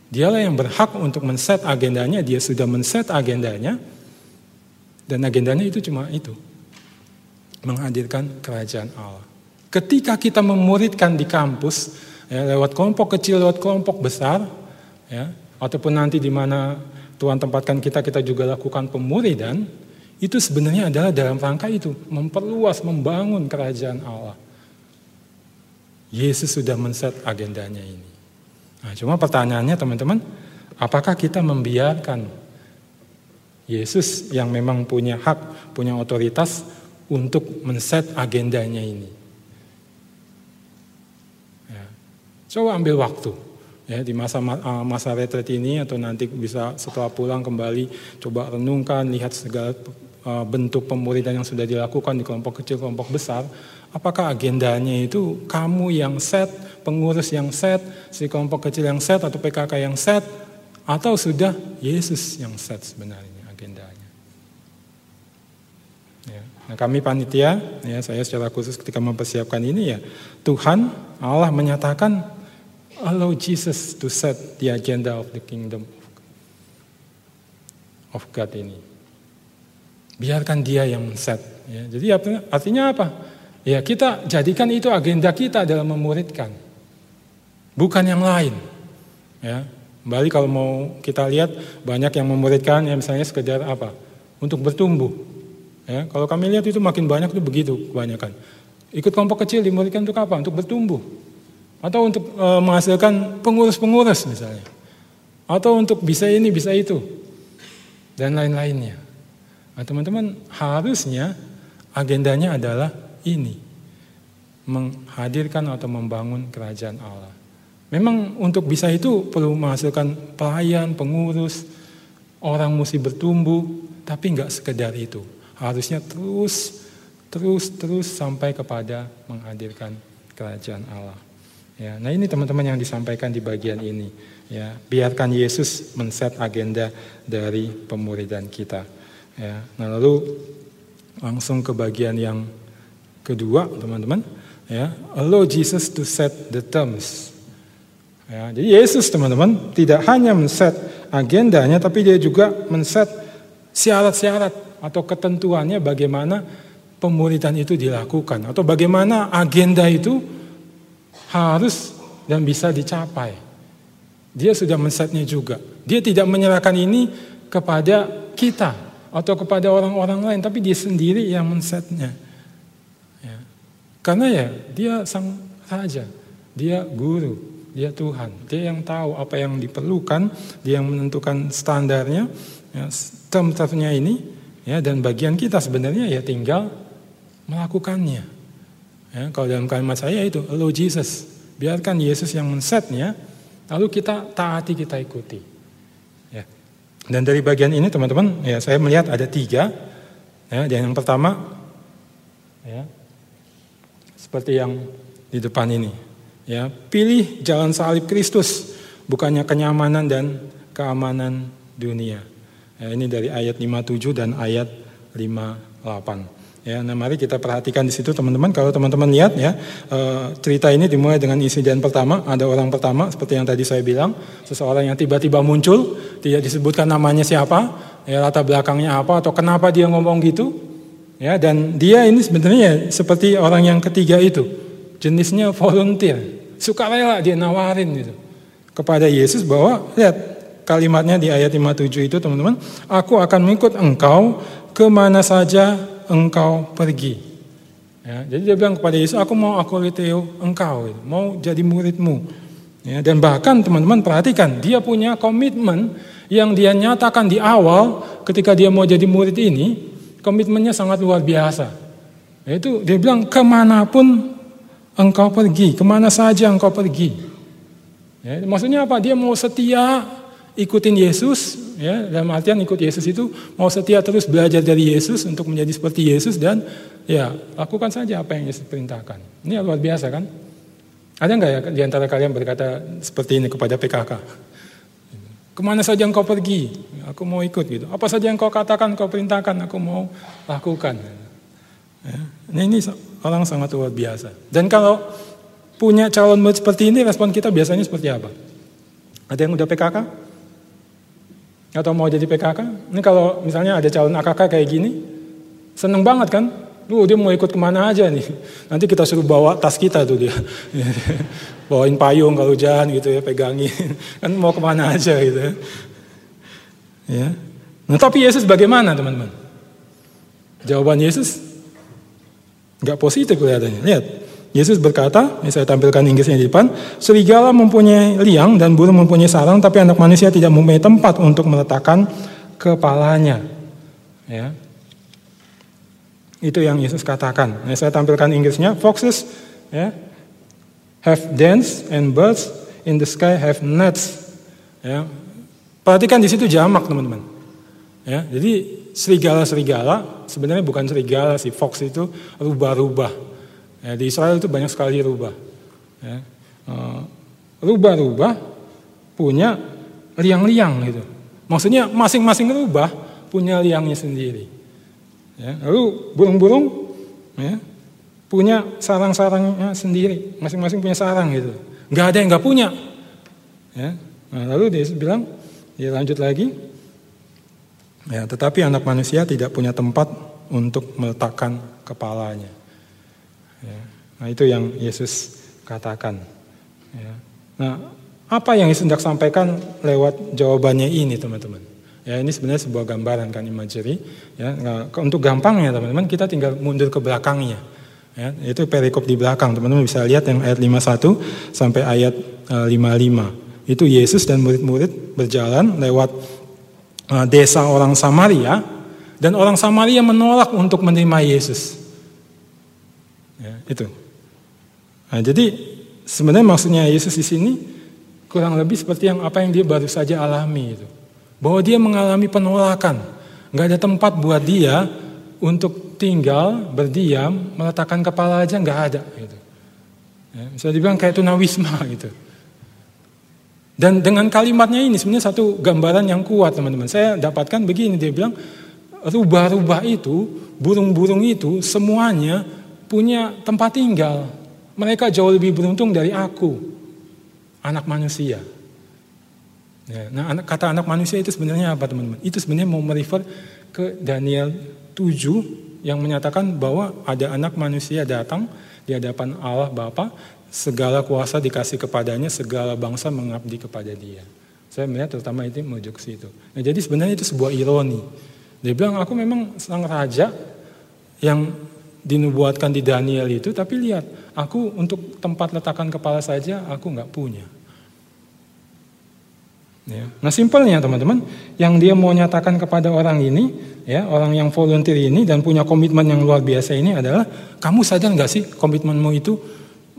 dialah yang berhak untuk men-set agendanya, dia sudah men-set agendanya, dan agendanya itu cuma itu, menghadirkan kerajaan Allah. Ketika kita memuridkan di kampus, ya, lewat kelompok kecil, lewat kelompok besar, ya, ataupun nanti di mana Tuhan tempatkan kita, kita juga lakukan pemuridan, itu sebenarnya adalah dalam rangka itu, memperluas, membangun kerajaan Allah. Yesus sudah men-set agendanya ini. Nah, cuma pertanyaannya teman-teman, apakah kita membiarkan Yesus yang memang punya hak, punya otoritas untuk men-set agendanya ini? Ya. Coba ambil waktu ya di masa ah, masa retret ini atau nanti bisa setelah pulang kembali coba renungkan lihat segala ah, bentuk pemuridan yang sudah dilakukan di kelompok kecil kelompok besar Apakah agendanya itu kamu yang set, pengurus yang set, si kelompok kecil yang set atau PKK yang set, atau sudah Yesus yang set sebenarnya agendanya? Ya. Nah, kami panitia, ya saya secara khusus ketika mempersiapkan ini ya, Tuhan Allah menyatakan allow Jesus to set the agenda of the kingdom of God ini. Biarkan dia yang set. Ya. Jadi artinya apa? Ya kita jadikan itu agenda kita dalam memuridkan. Bukan yang lain. Ya, kembali kalau mau kita lihat banyak yang memuridkan ya misalnya sekedar apa? Untuk bertumbuh. Ya, kalau kami lihat itu makin banyak itu begitu kebanyakan. Ikut kelompok kecil dimuridkan untuk apa? Untuk bertumbuh. Atau untuk e, menghasilkan pengurus-pengurus misalnya. Atau untuk bisa ini, bisa itu. Dan lain-lainnya. Nah, teman-teman harusnya agendanya adalah ini menghadirkan atau membangun kerajaan Allah. Memang untuk bisa itu perlu menghasilkan pelayan, pengurus, orang mesti bertumbuh, tapi nggak sekedar itu. Harusnya terus, terus, terus sampai kepada menghadirkan kerajaan Allah. Ya, nah ini teman-teman yang disampaikan di bagian ini. Ya, biarkan Yesus men-set agenda dari pemuridan kita. Ya, nah lalu langsung ke bagian yang Kedua, teman-teman, ya, allow Jesus to set the terms. Ya, jadi Yesus, teman-teman, tidak hanya men-set agendanya, tapi dia juga men-set syarat-syarat atau ketentuannya bagaimana pemuridan itu dilakukan atau bagaimana agenda itu harus dan bisa dicapai. Dia sudah men-setnya juga. Dia tidak menyerahkan ini kepada kita atau kepada orang-orang lain, tapi dia sendiri yang men-setnya. Karena ya dia sang raja, dia guru, dia Tuhan, dia yang tahu apa yang diperlukan, dia yang menentukan standarnya, ya, term-termnya ini, ya dan bagian kita sebenarnya ya tinggal melakukannya. Ya, kalau dalam kalimat saya itu, allow Jesus, biarkan Yesus yang men-setnya, lalu kita taati, kita ikuti. Ya. Dan dari bagian ini teman-teman, ya saya melihat ada tiga. Ya, dan yang pertama, ya, seperti yang di depan ini. Ya, pilih jalan salib Kristus, bukannya kenyamanan dan keamanan dunia. Ya, ini dari ayat 57 dan ayat 58. Ya, nah mari kita perhatikan di situ teman-teman. Kalau teman-teman lihat ya, e, cerita ini dimulai dengan insiden pertama. Ada orang pertama, seperti yang tadi saya bilang, seseorang yang tiba-tiba muncul, tidak disebutkan namanya siapa, ya latar belakangnya apa atau kenapa dia ngomong gitu. Ya, dan dia ini sebenarnya seperti orang yang ketiga itu. Jenisnya volunteer. Suka rela dia nawarin gitu. Kepada Yesus bahwa lihat kalimatnya di ayat 57 itu teman-teman, aku akan mengikut engkau ke mana saja engkau pergi. Ya, jadi dia bilang kepada Yesus, aku mau akoliteo engkau, mau jadi muridmu. Ya, dan bahkan teman-teman perhatikan, dia punya komitmen yang dia nyatakan di awal ketika dia mau jadi murid ini, komitmennya sangat luar biasa. Yaitu dia bilang ke mana pun engkau pergi, ke mana saja engkau pergi. Ya, maksudnya apa? Dia mau setia ikutin Yesus, ya dalam artian ikut Yesus itu mau setia terus belajar dari Yesus untuk menjadi seperti Yesus dan ya lakukan saja apa yang Yesus perintahkan. Ini luar biasa kan? Ada nggak ya di antara kalian berkata seperti ini kepada PKK? Ke mana saja engkau pergi, aku mau ikut gitu. Apa saja yang kau katakan, kau perintahkan, aku mau lakukan. Ya. Ini, ini orang sangat luar biasa. Dan kalau punya calon murid seperti ini, respon kita biasanya seperti apa? Ada yang udah PKK? Atau mau jadi PKK. Ini kalau misalnya ada calon AKK kayak gini, seneng banget kan? Lu dia mau ikut ke mana aja nih. Nanti kita suruh bawa tas kita tuh dia. Bawain payung kalau hujan gitu ya, pegangin. Kan mau ke mana aja gitu ya. ya. Nah tapi Yesus bagaimana teman-teman? Jawaban Yesus nggak positif kelihatannya. Lihat, Yesus berkata, ini saya tampilkan Inggrisnya di depan, serigala mempunyai liang dan burung mempunyai sarang, tapi anak manusia tidak mempunyai tempat untuk meletakkan kepalanya. Ya. Itu yang Yesus katakan. Ini saya tampilkan Inggrisnya, foxes ya, have dens and birds in the sky have nets. Ya. Perhatikan di situ jamak teman-teman. Ya, jadi serigala-serigala sebenarnya bukan serigala si fox itu rubah-rubah Ya, di Israel itu banyak sekali rubah. Ya. Uh, rubah-rubah punya liang-liang gitu. Maksudnya masing-masing rubah punya liangnya sendiri. Ya. Lalu burung-burung ya, punya sarang-sarangnya sendiri. Masing-masing punya sarang gitu. Gak ada yang gak punya. Ya. Nah, lalu dia bilang, dia lanjut lagi. Ya, tetapi anak manusia tidak punya tempat untuk meletakkan kepalanya. Nah itu yang Yesus katakan. Ya. Nah apa yang Yesus hendak sampaikan lewat jawabannya ini teman-teman? Ya ini sebenarnya sebuah gambaran kan imagery. Ya, nah, untuk gampangnya teman-teman kita tinggal mundur ke belakangnya. Ya, itu perikop di belakang teman-teman bisa lihat yang ayat 51 sampai ayat uh, eh, 55. Itu Yesus dan murid-murid berjalan lewat uh, desa orang Samaria dan orang Samaria menolak untuk menerima Yesus. Ya, itu. Nah, jadi sebenarnya maksudnya Yesus di sini kurang lebih seperti yang apa yang dia baru saja alami itu. Bahwa dia mengalami penolakan. Nggak ada tempat buat dia untuk tinggal, berdiam, meletakkan kepala aja nggak ada. Gitu. Ya, bisa dibilang kayak tunawisma gitu. Dan dengan kalimatnya ini sebenarnya satu gambaran yang kuat teman-teman. Saya dapatkan begini, dia bilang rubah-rubah itu, burung-burung itu semuanya punya tempat tinggal. Mereka jauh lebih beruntung dari aku, anak manusia. Ya, nah, kata anak manusia itu sebenarnya apa teman-teman? Itu sebenarnya mau merefer ke Daniel 7 yang menyatakan bahwa ada anak manusia datang di hadapan Allah Bapa, segala kuasa dikasih kepadanya, segala bangsa mengabdi kepada dia. Saya melihat terutama itu menuju ke situ. Nah, jadi sebenarnya itu sebuah ironi. Dia bilang, aku memang sang raja yang dinubuatkan di Daniel itu, tapi lihat, aku untuk tempat letakkan kepala saja aku nggak punya. Ya. Nah simpelnya teman-teman, yang dia mau nyatakan kepada orang ini, ya orang yang volunteer ini dan punya komitmen yang luar biasa ini adalah, kamu sadar nggak sih komitmenmu itu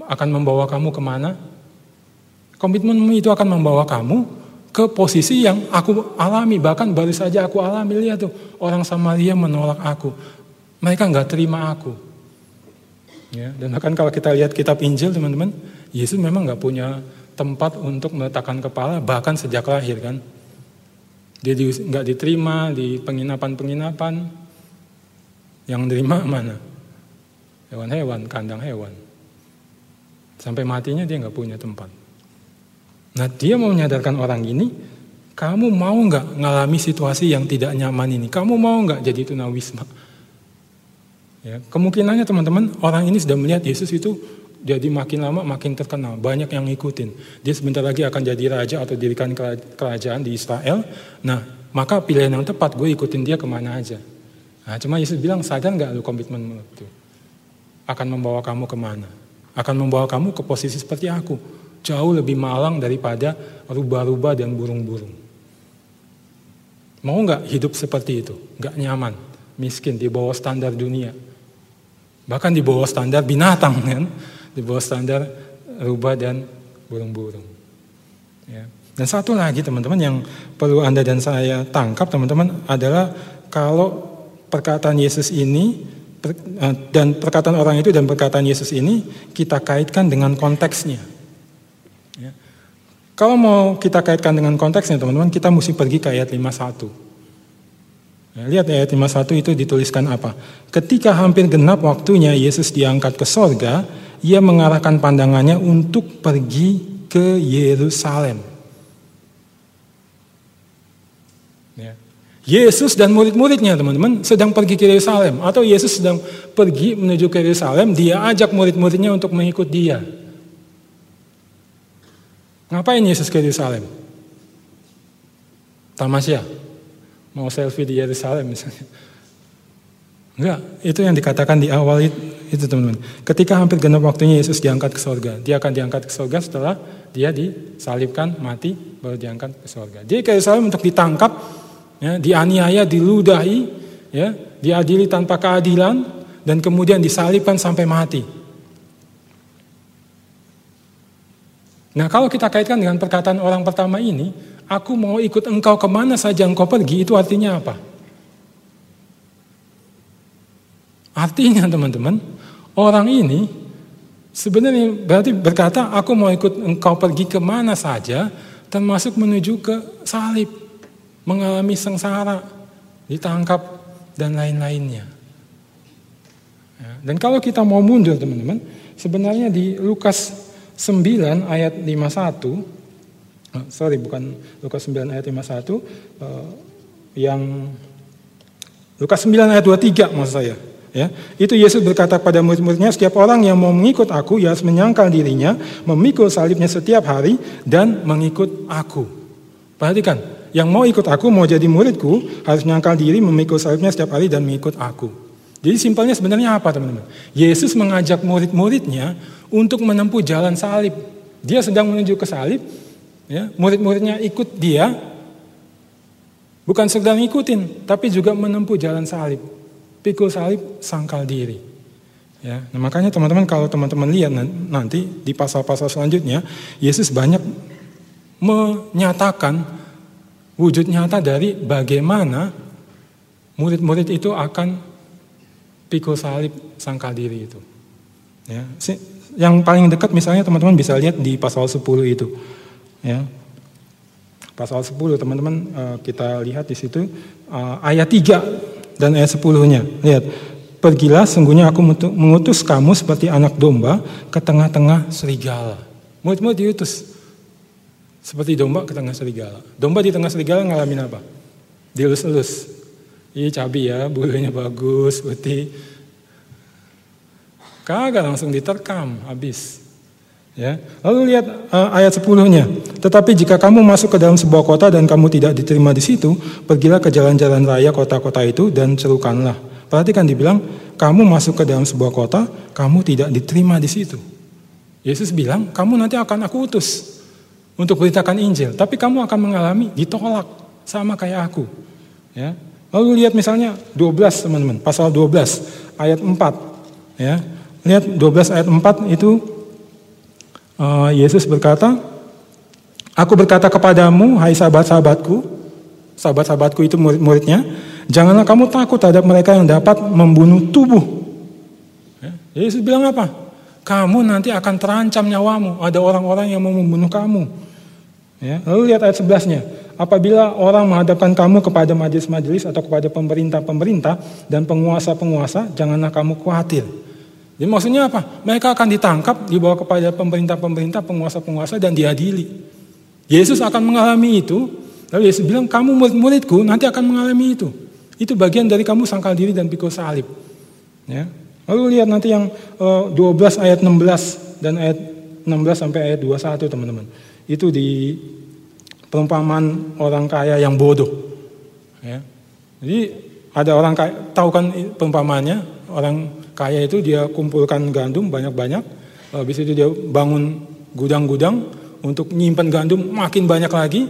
akan membawa kamu ke mana? Komitmenmu itu akan membawa kamu ke posisi yang aku alami, bahkan baru saja aku alami, lihat tuh, orang Samaria menolak aku. Mereka nggak terima aku. Ya, dan bahkan kalau kita lihat kitab Injil teman-teman, Yesus memang nggak punya tempat untuk meletakkan kepala bahkan sejak lahir kan. Dia nggak di, diterima di penginapan-penginapan. Yang diterima mana? Hewan-hewan, kandang hewan. Sampai matinya dia nggak punya tempat. Nah dia mau menyadarkan orang ini, kamu mau nggak ngalami situasi yang tidak nyaman ini? Kamu mau nggak jadi tunawisma? Ya, kemungkinannya teman-teman orang ini sudah melihat Yesus itu Jadi makin lama makin terkenal, banyak yang ngikutin. Dia sebentar lagi akan jadi raja atau dirikan kerajaan di Israel. Nah, maka pilihan yang tepat gue ikutin dia ke mana aja. Nah, cuma Yesus bilang sadar nggak lu komitmen itu akan membawa kamu ke mana? Akan membawa kamu ke posisi seperti aku, jauh lebih malang daripada rubah-rubah dan burung-burung. Mau nggak hidup seperti itu? Nggak nyaman, miskin di bawah standar dunia, bahkan di bawah standar binatang kan? di bawah standar rubah dan burung-burung. Ya. Dan satu lagi teman-teman yang perlu Anda dan saya tangkap teman-teman adalah kalau perkataan Yesus ini eh, dan perkataan orang itu dan perkataan Yesus ini kita kaitkan dengan konteksnya. Ya. Kalau mau kita kaitkan dengan konteksnya teman-teman, kita mesti pergi ke ayat 51. Ya, lihat ayat 51 itu dituliskan apa. Ketika hampir genap waktunya Yesus diangkat ke sorga, ia mengarahkan pandangannya untuk pergi ke Yerusalem. Ya. Yesus dan murid-muridnya teman-teman sedang pergi ke Yerusalem atau Yesus sedang pergi menuju ke Yerusalem, dia ajak murid-muridnya untuk mengikut dia. Ngapain Yesus ke Yerusalem? Tamasya. Mau selfie di Yerusalem misalnya. Enggak, itu yang dikatakan di awal itu, teman-teman. Ketika hampir genap waktunya Yesus diangkat ke sorga. Dia akan diangkat ke sorga setelah dia disalibkan, mati, baru diangkat ke sorga. Dia ke Yerusalem untuk ditangkap, ya, dianiaya, diludahi, ya, diadili tanpa keadilan, dan kemudian disalibkan sampai mati. Nah kalau kita kaitkan dengan perkataan orang pertama ini, aku mau ikut engkau ke mana saja engkau pergi, itu artinya apa? Artinya teman-teman, orang ini sebenarnya berarti berkata, aku mau ikut engkau pergi ke mana saja, termasuk menuju ke salib, mengalami sengsara, ditangkap, dan lain-lainnya. Ya, dan kalau kita mau mundur teman-teman, sebenarnya di Lukas 9 ayat 51, oh, sorry bukan Lukas 9 ayat 51, uh, eh, yang Lukas 9 ayat 23 maksud saya. Ya, itu Yesus berkata kepada murid-muridnya, setiap orang yang mau mengikut aku, ya harus menyangkal dirinya, memikul salibnya setiap hari, dan mengikut aku. Perhatikan, yang mau ikut aku, mau jadi muridku, harus menyangkal diri, memikul salibnya setiap hari, dan mengikut aku. Jadi simpelnya sebenarnya apa teman-teman? Yesus mengajak murid-muridnya untuk menempuh jalan salib. Dia sedang menuju ke salib, ya, murid-muridnya ikut dia, bukan sedang ikutin, tapi juga menempuh jalan salib pikul salib sangkal diri. Ya, nah makanya teman-teman kalau teman-teman lihat nanti di pasal-pasal selanjutnya, Yesus banyak menyatakan wujud nyata dari bagaimana murid-murid itu akan pikul salib sangkal diri itu. Ya, yang paling dekat misalnya teman-teman bisa lihat di pasal 10 itu. Ya. Pasal 10 teman-teman eh, kita lihat di situ eh, ayat 3 dan ayat 10-nya. Lihat, pergilah sungguhnya aku mengutus kamu seperti anak domba ke tengah-tengah serigala. Murid-murid diutus seperti domba ke tengah serigala. Domba di tengah serigala ngalamin apa? Dielus-elus. Iya cabi ya, bulunya bagus, putih. Kagak langsung diterkam, habis. Ya. Lalu lihat uh, ayat 10-nya. Tetapi jika kamu masuk ke dalam sebuah kota dan kamu tidak diterima di situ, pergilah ke jalan-jalan raya kota-kota itu dan serukanlah. Perhatikan dibilang, kamu masuk ke dalam sebuah kota, kamu tidak diterima di situ. Yesus bilang, kamu nanti akan aku utus untuk beritakan Injil, tapi kamu akan mengalami ditolak sama kayak aku. Ya. Lalu lihat misalnya 12 teman-teman, pasal 12 ayat 4. Ya. Lihat 12 ayat 4 itu uh, Yesus berkata, Aku berkata kepadamu, hai sahabat-sahabatku, sahabat-sahabatku itu murid-muridnya, janganlah kamu takut terhadap mereka yang dapat membunuh tubuh. Ya, Yesus bilang apa? Kamu nanti akan terancam nyawamu, ada orang-orang yang mau membunuh kamu. Ya, lalu lihat ayat 11-nya. Apabila orang menghadapkan kamu kepada majelis-majelis atau kepada pemerintah-pemerintah dan penguasa-penguasa, janganlah kamu khawatir. Jadi maksudnya apa? Mereka akan ditangkap, dibawa kepada pemerintah-pemerintah, penguasa-penguasa dan diadili. Yesus akan mengalami itu. Lalu Yesus bilang, kamu murid-muridku nanti akan mengalami itu. Itu bagian dari kamu sangkal diri dan pikul salib. Ya. Lalu lihat nanti yang 12 eh, ayat 16 dan ayat 16 sampai ayat 21 teman-teman. Itu di perumpamaan orang kaya yang bodoh. Ya. Jadi ada orang kaya, tahu kan perumpamaannya, orang kaya itu dia kumpulkan gandum banyak-banyak, habis itu dia bangun gudang-gudang untuk nyimpan gandum makin banyak lagi.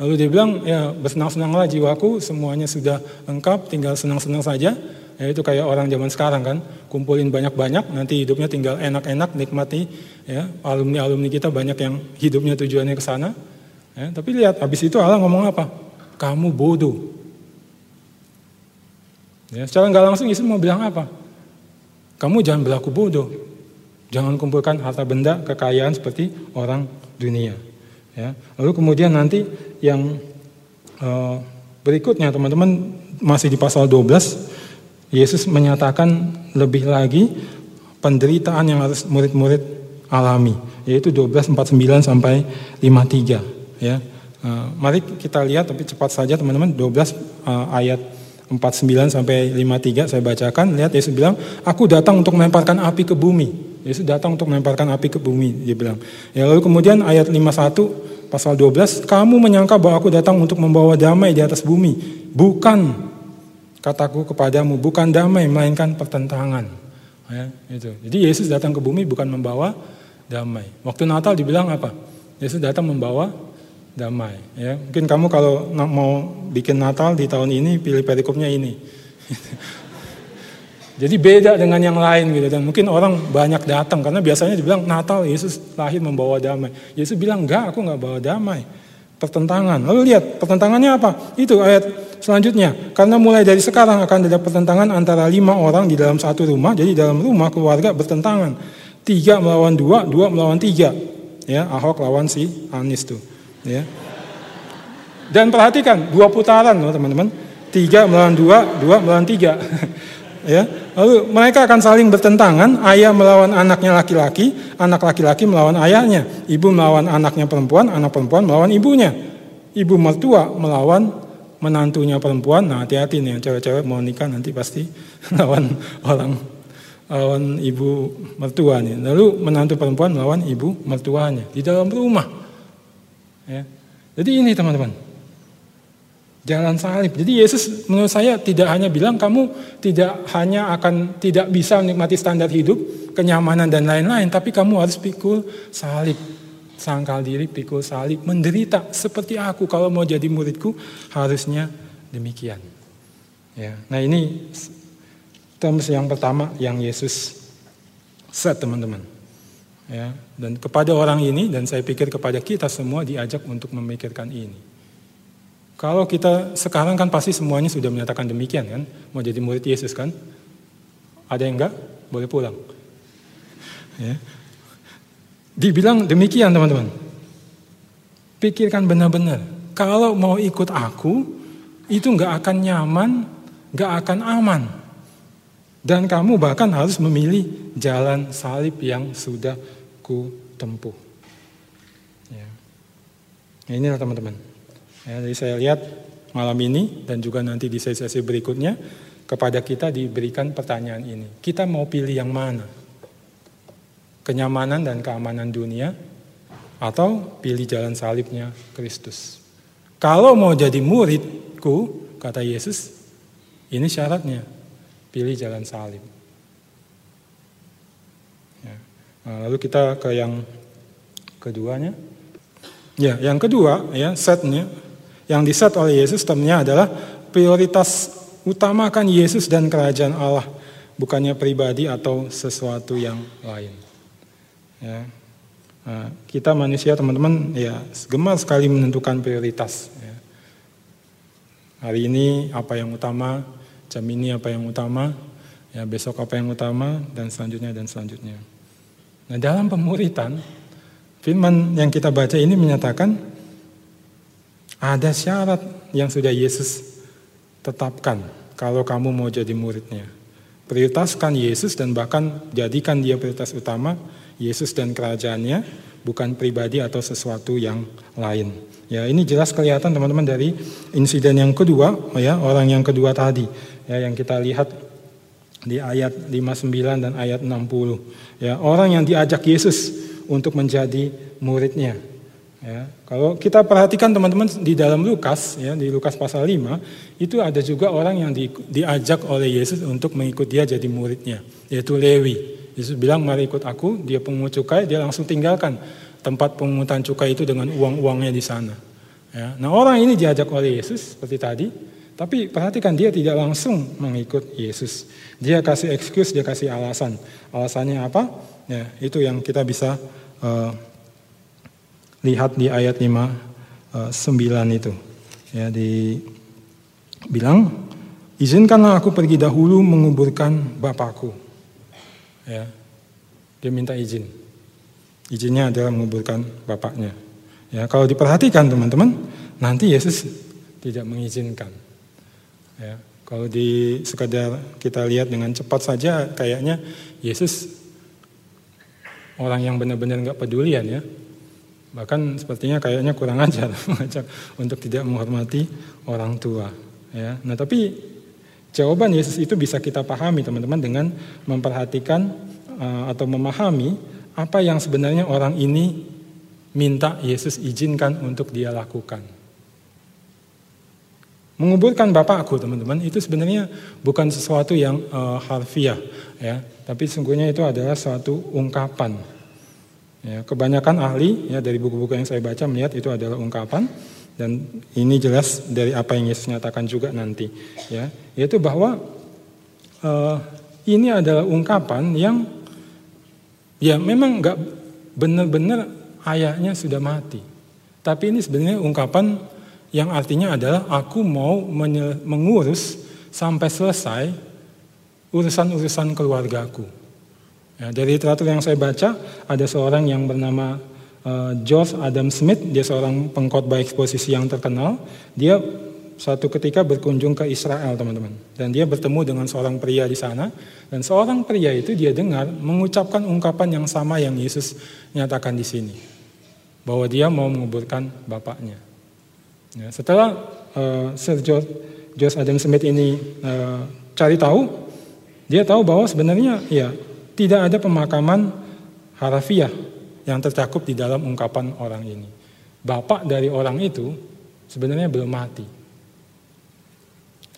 Lalu dia bilang, ya bersenang-senanglah jiwaku, semuanya sudah lengkap, tinggal senang-senang saja. Ya, itu kayak orang zaman sekarang kan, kumpulin banyak-banyak, nanti hidupnya tinggal enak-enak, nikmati. Ya, alumni-alumni kita banyak yang hidupnya tujuannya ke sana. Ya, tapi lihat, habis itu Allah ngomong apa? Kamu bodoh. Ya, secara nggak langsung Yesus mau bilang apa? Kamu jangan berlaku bodoh. Jangan kumpulkan harta benda, kekayaan seperti orang dunia. Ya. Lalu kemudian nanti yang uh, berikutnya teman-teman masih di pasal 12 Yesus menyatakan lebih lagi penderitaan yang harus murid-murid alami, yaitu 12:49 sampai 53 ya. Uh, mari kita lihat tapi cepat saja teman-teman 12 uh, eh, ayat 49 sampai 53 saya bacakan. Lihat Yesus bilang, "Aku datang untuk melemparkan api ke bumi." Yesus datang untuk melemparkan api ke bumi, dia bilang. Ya lalu kemudian ayat 51 pasal 12, "Kamu menyangka bahwa aku datang untuk membawa damai di atas bumi, bukan kataku kepadamu bukan damai melainkan pertentangan. Ya, itu. Jadi Yesus datang ke bumi bukan membawa damai. Waktu Natal dibilang apa? Yesus datang membawa damai. Ya, mungkin kamu kalau mau bikin Natal di tahun ini pilih perikopnya ini. Jadi beda dengan yang lain gitu dan mungkin orang banyak datang karena biasanya dibilang Natal Yesus lahir membawa damai. Yesus bilang enggak, aku enggak bawa damai pertentangan. Lalu lihat pertentangannya apa? Itu ayat selanjutnya. Karena mulai dari sekarang akan ada pertentangan antara lima orang di dalam satu rumah. Jadi dalam rumah keluarga bertentangan. Tiga melawan dua, dua melawan tiga. Ya, Ahok lawan si Anies tuh. Ya. Dan perhatikan dua putaran loh teman-teman. Tiga melawan dua, dua melawan tiga. ya. Lalu mereka akan saling bertentangan, ayah melawan anaknya laki-laki, anak laki-laki melawan ayahnya, ibu melawan anaknya perempuan, anak perempuan melawan ibunya. Ibu mertua melawan menantunya perempuan. Nah, hati-hati nih cewek-cewek mau nikah nanti pasti lawan orang lawan ibu mertua nih. Lalu menantu perempuan melawan ibu mertuanya di dalam rumah. Ya. Jadi ini teman-teman, jalan salib. Jadi Yesus menurut saya tidak hanya bilang kamu tidak hanya akan tidak bisa menikmati standar hidup, kenyamanan dan lain-lain, tapi kamu harus pikul salib. Sangkal diri, pikul salib, menderita seperti aku kalau mau jadi muridku harusnya demikian. Ya. Nah ini terms yang pertama yang Yesus set teman-teman. Ya, dan kepada orang ini dan saya pikir kepada kita semua diajak untuk memikirkan ini. Kalau kita sekarang kan pasti semuanya sudah menyatakan demikian kan, mau jadi murid Yesus kan? Ada yang enggak? Boleh pulang. Ya. Dibilang demikian teman-teman. Pikirkan benar-benar. Kalau mau ikut aku, itu enggak akan nyaman, enggak akan aman. Dan kamu bahkan harus memilih jalan salib yang sudah ku tempuh. Ya. Inilah teman-teman. Ya, jadi saya lihat malam ini dan juga nanti di sesi-sesi berikutnya kepada kita diberikan pertanyaan ini. Kita mau pilih yang mana? Kenyamanan dan keamanan dunia atau pilih jalan salibnya Kristus? Kalau mau jadi muridku, kata Yesus, ini syaratnya, pilih jalan salib. Ya. Nah, lalu kita ke yang keduanya. Ya, yang kedua ya setnya yang diset oleh Yesus ternyata adalah prioritas utamakan Yesus dan kerajaan Allah, bukannya pribadi atau sesuatu yang lain. Ya. Nah, kita manusia teman-teman ya gemar sekali menentukan prioritas. Ya. Hari ini apa yang utama, jam ini apa yang utama, ya besok apa yang utama dan selanjutnya dan selanjutnya. Nah dalam pemuritan, firman yang kita baca ini menyatakan ada syarat yang sudah Yesus tetapkan kalau kamu mau jadi muridnya. Prioritaskan Yesus dan bahkan jadikan dia prioritas utama, Yesus dan kerajaannya, bukan pribadi atau sesuatu yang lain. Ya, ini jelas kelihatan teman-teman dari insiden yang kedua, ya, orang yang kedua tadi, ya, yang kita lihat di ayat 59 dan ayat 60. Ya, orang yang diajak Yesus untuk menjadi muridnya. Ya, kalau kita perhatikan teman-teman di dalam Lukas, ya, di Lukas pasal 5, itu ada juga orang yang di, diajak oleh Yesus untuk mengikut dia jadi muridnya, yaitu Lewi. Yesus bilang, mari ikut aku, dia pungut cukai, dia langsung tinggalkan tempat pungutan cukai itu dengan uang-uangnya di sana. Ya, nah orang ini diajak oleh Yesus seperti tadi, tapi perhatikan dia tidak langsung mengikut Yesus. Dia kasih excuse, dia kasih alasan. Alasannya apa? Ya, itu yang kita bisa uh, lihat di ayat 5 9 eh, itu. Ya, di bilang izinkanlah aku pergi dahulu menguburkan bapakku. Ya. Dia minta izin. Izinnya adalah menguburkan bapaknya. Ya, kalau diperhatikan teman-teman, nanti Yesus tidak mengizinkan. Ya, kalau di sekadar kita lihat dengan cepat saja, kayaknya Yesus orang yang benar-benar nggak pedulian ya. Bahkan sepertinya kayaknya kurang ajar untuk tidak menghormati orang tua. Ya. Nah tapi jawaban Yesus itu bisa kita pahami teman-teman dengan memperhatikan uh, atau memahami apa yang sebenarnya orang ini minta Yesus izinkan untuk dia lakukan. Menguburkan bapakku teman-teman itu sebenarnya bukan sesuatu yang uh, harfiah ya, tapi sungguhnya itu adalah suatu ungkapan. Ya, kebanyakan ahli ya dari buku-buku yang saya baca melihat itu adalah ungkapan. Dan ini jelas dari apa yang Yesus nyatakan juga nanti ya. Yaitu bahwa uh, ini adalah ungkapan yang ya memang nggak benar-benar ayahnya sudah mati. Tapi ini sebenarnya ungkapan yang artinya adalah aku mau mengurus sampai selesai urusan-urusan keluargaku Ya, dari literatur yang saya baca, ada seorang yang bernama uh, George Adam Smith, dia seorang pengkhotbah eksposisi yang terkenal. Dia suatu ketika berkunjung ke Israel, teman-teman. Dan dia bertemu dengan seorang pria di sana. Dan seorang pria itu dia dengar mengucapkan ungkapan yang sama yang Yesus nyatakan di sini. Bahwa dia mau menguburkan bapaknya. Ya, setelah uh, Sir George, Adam Smith ini uh, cari tahu, dia tahu bahwa sebenarnya ya tidak ada pemakaman harafiah yang tercakup di dalam ungkapan orang ini. Bapak dari orang itu sebenarnya belum mati.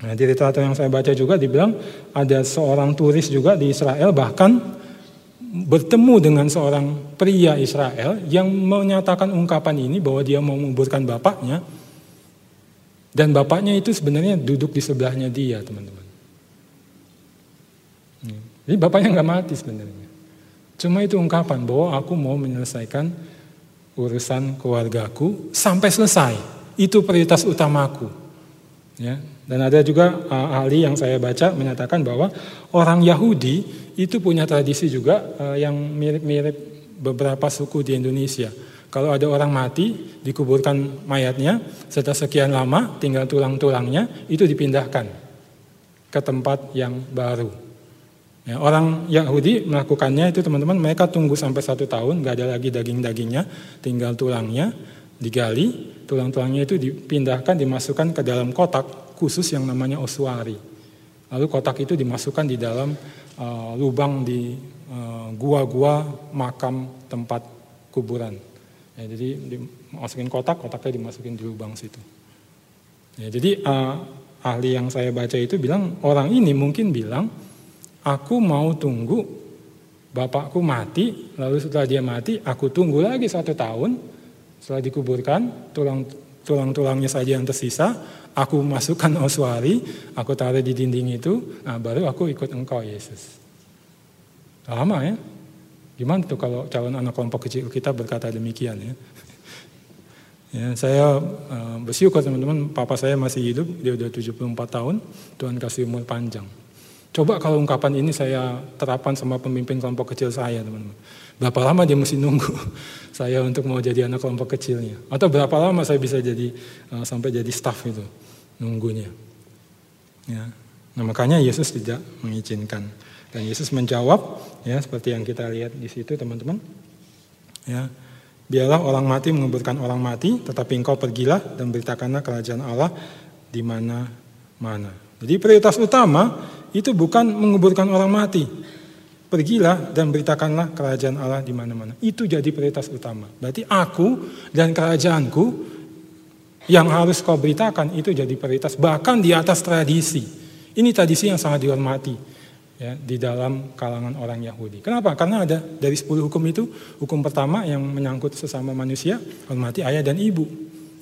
Nah, di literatur yang saya baca juga dibilang ada seorang turis juga di Israel bahkan bertemu dengan seorang pria Israel yang menyatakan ungkapan ini bahwa dia mau menguburkan bapaknya dan bapaknya itu sebenarnya duduk di sebelahnya dia, teman-teman. Jadi bapaknya nggak mati sebenarnya. Cuma itu ungkapan bahwa aku mau menyelesaikan urusan keluargaku sampai selesai. Itu prioritas utamaku. Ya. Dan ada juga uh, ahli yang saya baca menyatakan bahwa orang Yahudi itu punya tradisi juga uh, yang mirip-mirip beberapa suku di Indonesia. Kalau ada orang mati, dikuburkan mayatnya, setelah sekian lama tinggal tulang-tulangnya, itu dipindahkan ke tempat yang baru. Ya, orang Yahudi melakukannya itu teman-teman mereka tunggu sampai satu tahun nggak ada lagi daging-dagingnya tinggal tulangnya digali tulang-tulangnya itu dipindahkan dimasukkan ke dalam kotak khusus yang namanya oswari lalu kotak itu dimasukkan di dalam uh, lubang di uh, gua-gua makam tempat kuburan ya, jadi dimasukin kotak kotaknya dimasukin di lubang situ ya, jadi uh, ahli yang saya baca itu bilang orang ini mungkin bilang Aku mau tunggu bapakku mati, lalu setelah dia mati, aku tunggu lagi satu tahun. Setelah dikuburkan, tulang tulang-tulangnya saja yang tersisa, aku masukkan oswari, aku taruh di dinding itu, nah baru aku ikut engkau Yesus. Lama ya? Gimana tuh kalau calon anak kelompok kecil kita berkata demikian ya? Ya, saya uh, bersyukur teman-teman, papa saya masih hidup, dia udah 74 tahun, Tuhan kasih umur panjang. Coba kalau ungkapan ini saya terapkan sama pemimpin kelompok kecil saya, teman-teman. Berapa lama dia mesti nunggu saya untuk mau jadi anak kelompok kecilnya? Atau berapa lama saya bisa jadi uh, sampai jadi staff itu nunggunya? Ya. Nah makanya Yesus tidak mengizinkan. Dan Yesus menjawab, ya seperti yang kita lihat di situ, teman-teman. Ya, biarlah orang mati menguburkan orang mati, tetapi engkau pergilah dan beritakanlah kerajaan Allah di mana-mana. Jadi prioritas utama itu bukan menguburkan orang mati. Pergilah dan beritakanlah kerajaan Allah di mana-mana. Itu jadi prioritas utama. Berarti aku dan kerajaanku yang harus kau beritakan itu jadi prioritas bahkan di atas tradisi. Ini tradisi yang sangat dihormati ya, di dalam kalangan orang Yahudi. Kenapa? Karena ada dari 10 hukum itu, hukum pertama yang menyangkut sesama manusia, hormati ayah dan ibu.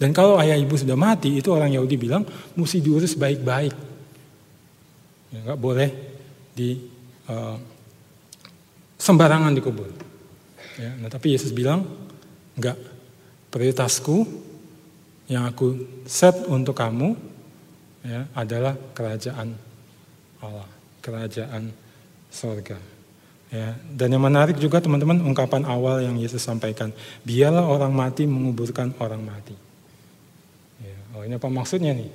Dan kalau ayah ibu sudah mati, itu orang Yahudi bilang mesti diurus baik-baik. Ya, nggak boleh di uh, sembarangan dikubur. Ya, nah, tapi Yesus bilang, enggak, prioritasku yang aku set untuk kamu ya, adalah kerajaan Allah, kerajaan sorga. Ya, dan yang menarik juga teman-teman ungkapan awal yang Yesus sampaikan, biarlah orang mati menguburkan orang mati. Ya, oh ini apa maksudnya nih?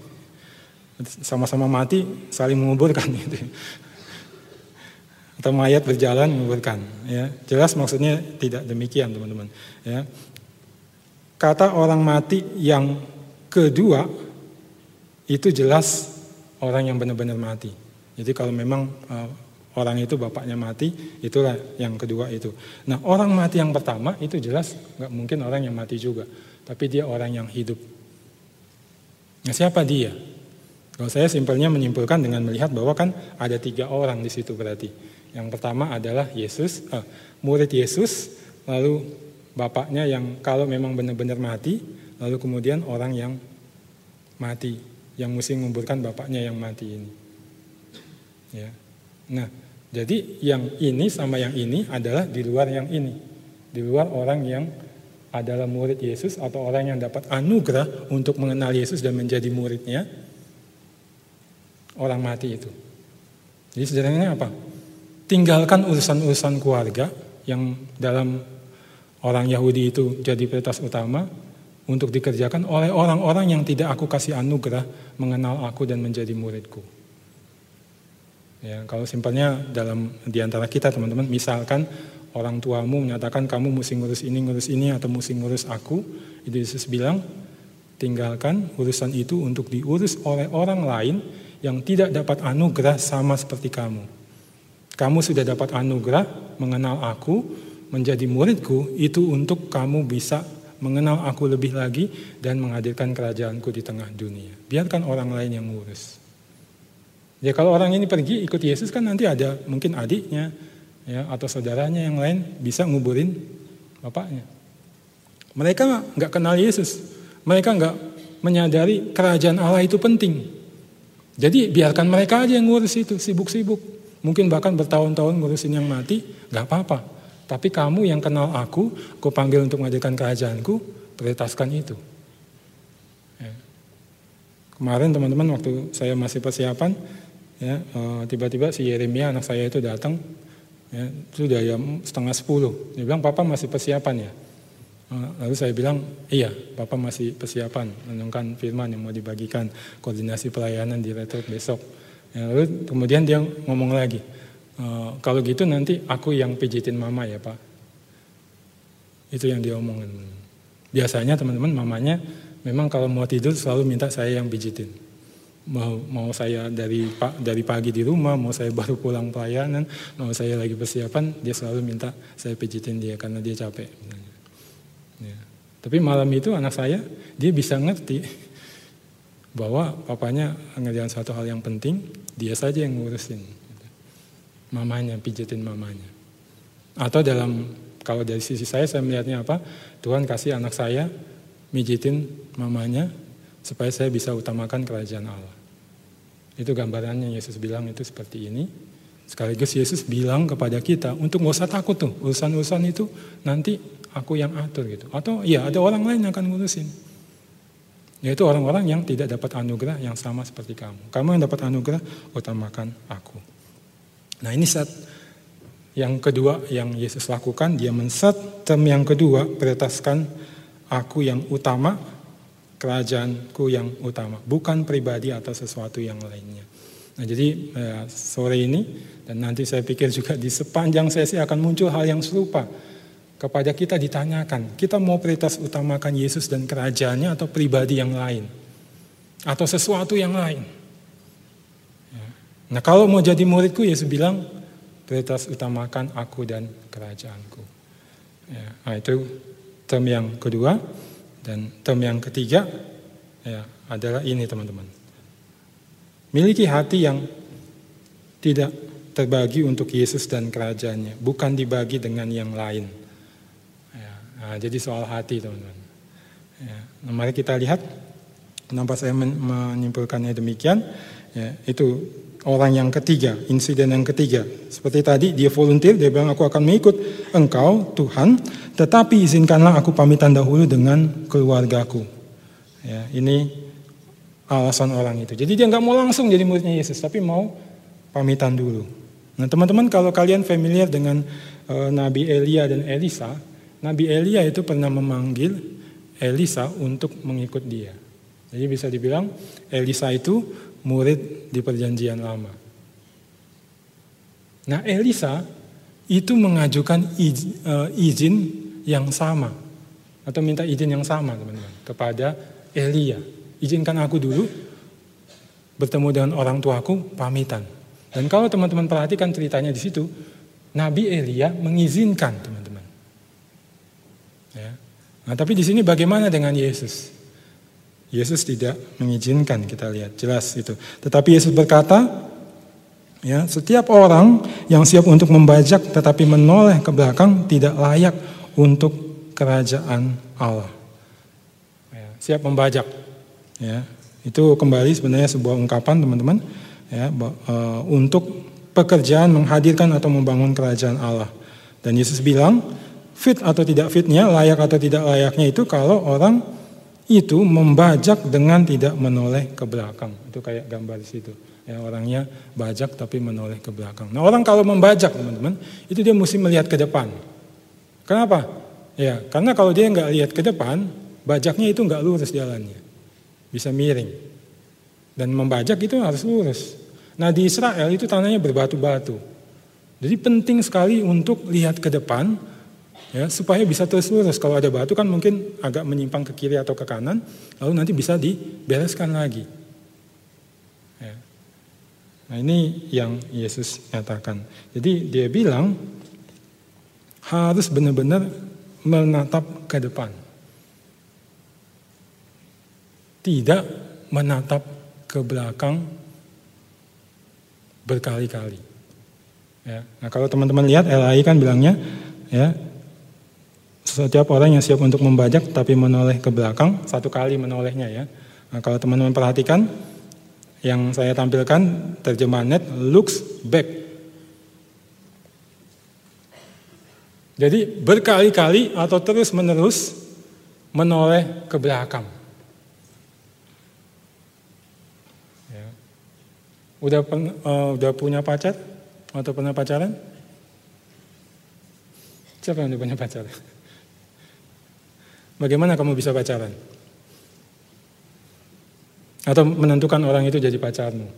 Sama-sama mati saling menguburkan gitu atau mayat berjalan menguburkan ya jelas maksudnya tidak demikian teman-teman ya kata orang mati yang kedua itu jelas orang yang benar-benar mati jadi kalau memang uh, orang itu bapaknya mati itulah yang kedua itu. Nah orang mati yang pertama itu jelas nggak mungkin orang yang mati juga. Tapi dia orang yang hidup. Nah siapa dia? Kalau saya simpelnya menyimpulkan dengan melihat bahwa kan ada tiga orang di situ berarti. Yang pertama adalah Yesus, eh, murid Yesus, lalu bapaknya yang kalau memang benar-benar mati, lalu kemudian orang yang mati, yang mesti menguburkan bapaknya yang mati ini. Ya. Nah, jadi yang ini sama yang ini adalah di luar yang ini. Di luar orang yang adalah murid Yesus atau orang yang dapat anugerah untuk mengenal Yesus dan menjadi muridnya, orang mati itu. Jadi sederhananya apa? tinggalkan urusan-urusan keluarga yang dalam orang Yahudi itu jadi prioritas utama untuk dikerjakan oleh orang-orang yang tidak aku kasih anugerah mengenal aku dan menjadi muridku. Ya, kalau simpelnya dalam di antara kita teman-teman, misalkan orang tuamu menyatakan kamu mesti ngurus ini, ngurus ini, atau mesti ngurus aku, itu Yesus bilang, tinggalkan urusan itu untuk diurus oleh orang lain yang tidak dapat anugerah sama seperti kamu. Kamu sudah dapat anugerah mengenal aku, menjadi muridku, itu untuk kamu bisa mengenal aku lebih lagi dan menghadirkan kerajaanku di tengah dunia. Biarkan orang lain yang ngurus. Ya kalau orang ini pergi ikut Yesus kan nanti ada mungkin adiknya ya atau saudaranya yang lain bisa nguburin bapaknya. Mereka nggak kenal Yesus. Mereka nggak menyadari kerajaan Allah itu penting. Jadi biarkan mereka aja yang ngurus itu, sibuk-sibuk. Mungkin bahkan bertahun-tahun ngurusin yang mati, gak apa-apa. Tapi kamu yang kenal aku, aku panggil untuk menghadirkan kerajaanku, prioritaskan itu. Ya. Kemarin teman-teman waktu saya masih persiapan, ya eh, tiba-tiba si Yeremia anak saya itu datang, ya, sudah ya setengah sepuluh. Dia bilang, Papa masih persiapan ya. Eh, lalu saya bilang, iya, Papa masih persiapan, menungkan firman yang mau dibagikan, koordinasi pelayanan di retret besok. Ya, lalu kemudian dia ngomong lagi, e, kalau gitu nanti aku yang pijitin mama ya pak. Itu yang dia omongin. Biasanya teman-teman mamanya memang kalau mau tidur selalu minta saya yang pijitin. Mau, mau saya dari dari pagi di rumah, mau saya baru pulang pelayanan, mau saya lagi persiapan, dia selalu minta saya pijitin dia karena dia capek. Ya. Tapi malam itu anak saya dia bisa ngerti bahwa papanya ngerjain satu hal yang penting, dia saja yang ngurusin. Mamanya, pijetin mamanya. Atau dalam, kalau dari sisi saya, saya melihatnya apa? Tuhan kasih anak saya mijitin mamanya, supaya saya bisa utamakan kerajaan Allah. Itu gambarannya Yesus bilang itu seperti ini. Sekaligus Yesus bilang kepada kita untuk nggak usah takut tuh urusan-urusan itu nanti aku yang atur gitu. Atau iya ada orang lain yang akan ngurusin. Yaitu orang-orang yang tidak dapat anugerah yang sama seperti kamu. Kamu yang dapat anugerah, utamakan aku. Nah ini set yang kedua yang Yesus lakukan, dia men-set term yang kedua, prioritaskan aku yang utama, kerajaanku yang utama. Bukan pribadi atau sesuatu yang lainnya. Nah jadi eh, sore ini, dan nanti saya pikir juga di sepanjang sesi akan muncul hal yang serupa kepada kita ditanyakan, kita mau prioritas utamakan Yesus dan kerajaannya atau pribadi yang lain? Atau sesuatu yang lain? Ya. Nah kalau mau jadi muridku Yesus bilang prioritas utamakan aku dan kerajaanku. Ya, nah itu term yang kedua dan term yang ketiga ya, adalah ini teman-teman. Miliki hati yang tidak terbagi untuk Yesus dan kerajaannya, bukan dibagi dengan yang lain. Ya, nah, jadi soal hati teman-teman. Ya, nah mari kita lihat kenapa saya menyimpulkannya demikian. Ya, itu orang yang ketiga, insiden yang ketiga. Seperti tadi dia volunteer, dia bilang aku akan mengikut engkau Tuhan, tetapi izinkanlah aku pamitan dahulu dengan keluargaku. Ya, ini alasan orang itu. Jadi dia nggak mau langsung jadi muridnya Yesus, tapi mau pamitan dulu. Nah teman-teman kalau kalian familiar dengan uh, Nabi Elia dan Elisa, Nabi Elia itu pernah memanggil Elisa untuk mengikut dia. Jadi bisa dibilang Elisa itu murid di perjanjian lama. Nah Elisa itu mengajukan izin, uh, izin yang sama atau minta izin yang sama teman-teman kepada Elia. Izinkan aku dulu bertemu dengan orang tuaku pamitan. Dan kalau teman-teman perhatikan ceritanya di situ, Nabi Elia mengizinkan teman-teman. Ya. Nah, tapi di sini bagaimana dengan Yesus? Yesus tidak mengizinkan kita lihat jelas itu. Tetapi Yesus berkata, ya setiap orang yang siap untuk membajak tetapi menoleh ke belakang tidak layak untuk kerajaan Allah. Ya, siap membajak, ya itu kembali sebenarnya sebuah ungkapan teman-teman ya, uh, untuk pekerjaan menghadirkan atau membangun kerajaan Allah. Dan Yesus bilang, fit atau tidak fitnya, layak atau tidak layaknya itu kalau orang itu membajak dengan tidak menoleh ke belakang. Itu kayak gambar di situ. Ya, orangnya bajak tapi menoleh ke belakang. Nah orang kalau membajak teman-teman, itu dia mesti melihat ke depan. Kenapa? Ya, karena kalau dia nggak lihat ke depan, bajaknya itu nggak lurus jalannya. Bisa miring. Dan membajak itu harus lurus. Nah di Israel itu tanahnya berbatu-batu. Jadi penting sekali untuk lihat ke depan ya supaya bisa terus lurus. Kalau ada batu kan mungkin agak menyimpang ke kiri atau ke kanan, lalu nanti bisa dibereskan lagi. Ya. Nah ini yang Yesus nyatakan. Jadi dia bilang harus benar-benar menatap ke depan. Tidak menatap ke belakang berkali-kali. Ya. Nah kalau teman-teman lihat LAI kan bilangnya ya setiap orang yang siap untuk membajak tapi menoleh ke belakang satu kali menolehnya ya. Nah, kalau teman-teman perhatikan yang saya tampilkan terjemahan net looks back. Jadi berkali-kali atau terus-menerus menoleh ke belakang. Udah uh, udah punya pacar atau pernah pacaran? Siapa yang udah punya pacar? Bagaimana kamu bisa pacaran? Atau menentukan orang itu jadi pacarmu?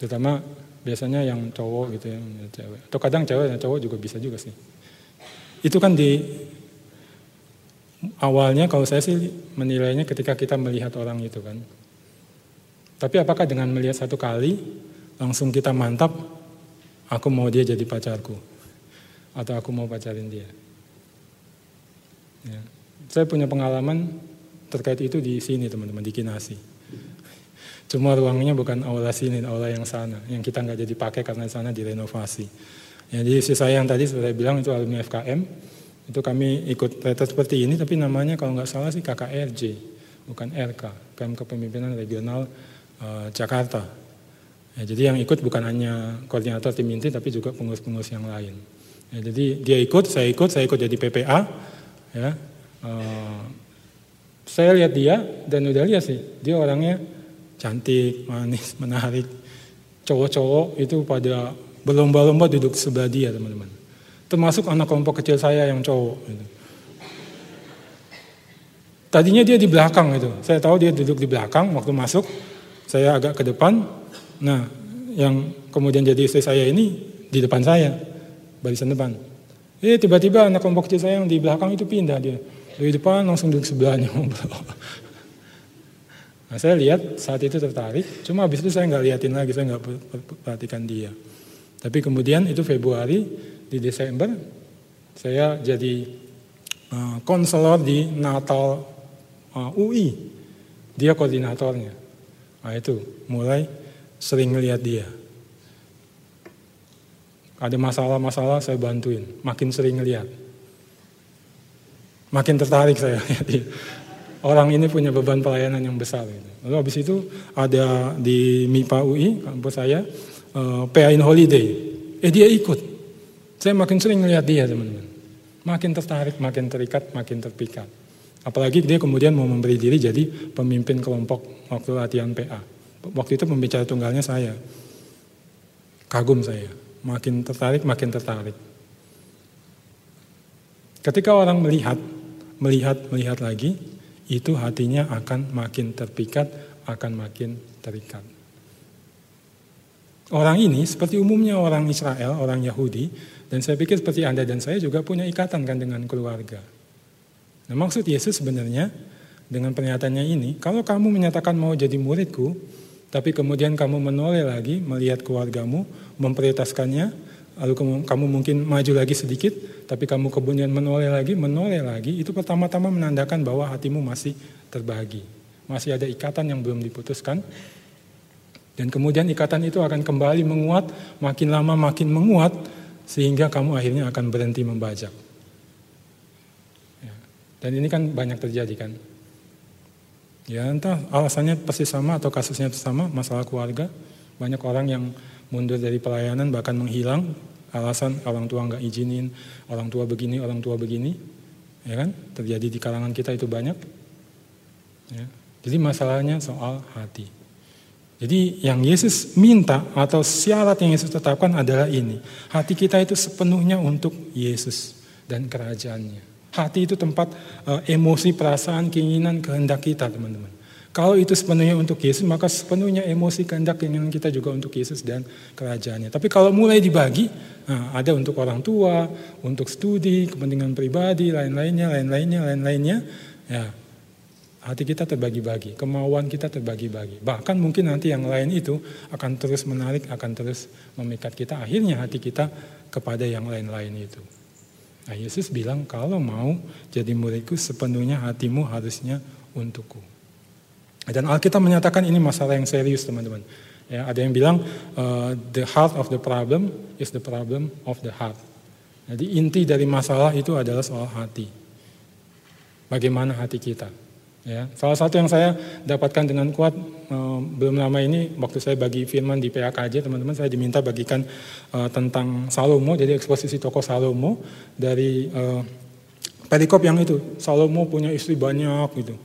Terutama biasanya yang cowok gitu ya, cewek. Atau kadang cewek dan cowok juga bisa juga sih. Itu kan di awalnya kalau saya sih menilainya ketika kita melihat orang itu kan. Tapi apakah dengan melihat satu kali langsung kita mantap, aku mau dia jadi pacarku, atau aku mau pacarin dia? Ya. Saya punya pengalaman terkait itu di sini teman-teman di Kinasi. Cuma ruangnya bukan aula sini, aula yang sana, yang kita nggak jadi pakai karena sana direnovasi. Ya, jadi si saya yang tadi sudah bilang itu alumni FKM, itu kami ikut retret seperti ini, tapi namanya kalau nggak salah sih KKRJ, bukan RK, KM Kepemimpinan Regional Eh, Jakarta. Ya, jadi yang ikut bukan hanya koordinator tim inti tapi juga pengurus-pengurus yang lain. Ya, jadi dia ikut, saya ikut, saya ikut jadi PPA. Ya, uh, saya lihat dia dan udah lihat sih, dia orangnya cantik, manis, menarik. Cowok-cowok itu pada berlomba-lomba duduk sebelah dia teman-teman. Termasuk anak kelompok kecil saya yang cowok. Gitu. Tadinya dia di belakang itu, saya tahu dia duduk di belakang waktu masuk, saya agak ke depan. Nah, yang kemudian jadi istri saya ini di depan saya, barisan depan. Eh tiba-tiba anak kelompok kecil saya yang di belakang itu pindah dia. Dari depan langsung duduk sebelahnya ngobrol. Nah, saya lihat saat itu tertarik, cuma habis itu saya nggak liatin lagi, saya nggak perhatikan dia. Tapi kemudian itu Februari, di Desember, saya jadi uh, konselor di Natal uh, UI. Dia koordinatornya. Nah itu, mulai sering lihat dia. Ada masalah-masalah saya bantuin, makin sering lihat. Makin tertarik saya dia orang ini punya beban pelayanan yang besar. Gitu. Lalu habis itu ada di MIPA UI, kampus saya, uh, eh, PA in Holiday. Eh dia ikut. Saya makin sering melihat dia teman-teman. Makin tertarik, makin terikat, makin terpikat. Apalagi dia kemudian mau memberi diri jadi pemimpin kelompok waktu latihan PA. Waktu itu pembicara tunggalnya saya. Kagum saya. Makin tertarik, makin tertarik. Ketika orang melihat, melihat, melihat lagi, itu hatinya akan makin terpikat, akan makin terikat. Orang ini seperti umumnya orang Israel, orang Yahudi, dan saya pikir seperti Anda dan saya juga punya ikatan kan dengan keluarga. Nah maksud Yesus sebenarnya dengan pernyataannya ini, kalau kamu menyatakan mau jadi muridku, tapi kemudian kamu menoleh lagi melihat keluargamu, memprioritaskannya, lalu kamu mungkin maju lagi sedikit, tapi kamu kemudian menoleh lagi, menoleh lagi, itu pertama-tama menandakan bahwa hatimu masih terbagi. Masih ada ikatan yang belum diputuskan. Dan kemudian ikatan itu akan kembali menguat, makin lama makin menguat, sehingga kamu akhirnya akan berhenti membajak. Ya. Dan ini kan banyak terjadi kan. Ya entah alasannya pasti sama atau kasusnya sama, masalah keluarga. Banyak orang yang mundur dari pelayanan bahkan menghilang alasan orang tua nggak izinin, orang tua begini, orang tua begini, ya kan? Terjadi di kalangan kita itu banyak. Ya. Jadi masalahnya soal hati. Jadi yang Yesus minta atau syarat yang Yesus tetapkan adalah ini. Hati kita itu sepenuhnya untuk Yesus dan kerajaannya. Hati itu tempat uh, emosi, perasaan, keinginan, kehendak kita teman-teman. Kalau itu sepenuhnya untuk Yesus, maka sepenuhnya emosi kehendak keinginan kita juga untuk Yesus dan kerajaannya. Tapi kalau mulai dibagi, nah, ada untuk orang tua, untuk studi, kepentingan pribadi, lain-lainnya, lain-lainnya, lain-lainnya, ya hati kita terbagi-bagi, kemauan kita terbagi-bagi. Bahkan mungkin nanti yang lain itu akan terus menarik, akan terus memikat kita. Akhirnya hati kita kepada yang lain-lain itu. Nah Yesus bilang kalau mau jadi muridku sepenuhnya hatimu harusnya untukku. Dan Alkitab menyatakan ini masalah yang serius teman-teman. Ya, ada yang bilang uh, the heart of the problem is the problem of the heart. Jadi inti dari masalah itu adalah soal hati. Bagaimana hati kita? Ya, salah satu yang saya dapatkan dengan kuat uh, belum lama ini waktu saya bagi firman di PAKJ teman-teman saya diminta bagikan uh, tentang Salomo jadi eksposisi tokoh Salomo dari uh, perikop yang itu Salomo punya istri banyak gitu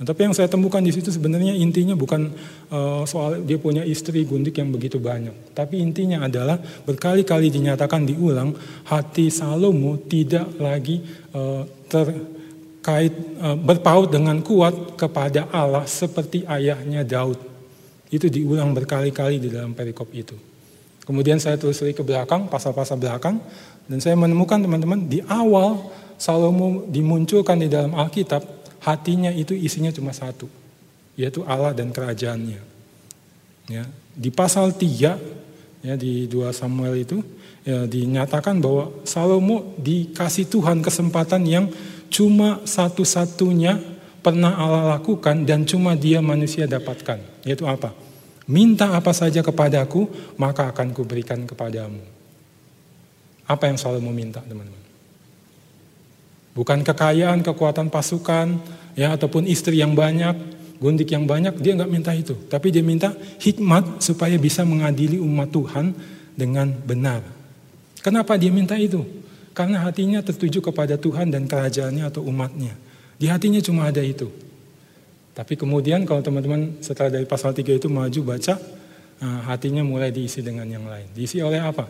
Nah, tapi yang saya temukan di situ sebenarnya intinya bukan uh, soal dia punya istri gundik yang begitu banyak. Tapi intinya adalah berkali-kali dinyatakan diulang hati Salomo tidak lagi uh, terkait uh, berpaut dengan kuat kepada Allah seperti ayahnya Daud. Itu diulang berkali-kali di dalam perikop itu. Kemudian saya telusuri ke belakang, pasal-pasal belakang, dan saya menemukan teman-teman di awal Salomo dimunculkan di dalam Alkitab hatinya itu isinya cuma satu, yaitu Allah dan kerajaannya. Ya, di pasal 3 ya di 2 Samuel itu ya, dinyatakan bahwa Salomo dikasih Tuhan kesempatan yang cuma satu-satunya pernah Allah lakukan dan cuma dia manusia dapatkan. Yaitu apa? Minta apa saja kepadaku, maka akan kuberikan kepadamu. Apa yang Salomo minta, teman-teman? Bukan kekayaan, kekuatan pasukan, ya ataupun istri yang banyak, gundik yang banyak, dia nggak minta itu. Tapi dia minta hikmat supaya bisa mengadili umat Tuhan dengan benar. Kenapa dia minta itu? Karena hatinya tertuju kepada Tuhan dan kerajaannya atau umatnya. Di hatinya cuma ada itu. Tapi kemudian kalau teman-teman setelah dari pasal 3 itu maju baca, nah, hatinya mulai diisi dengan yang lain. Diisi oleh apa?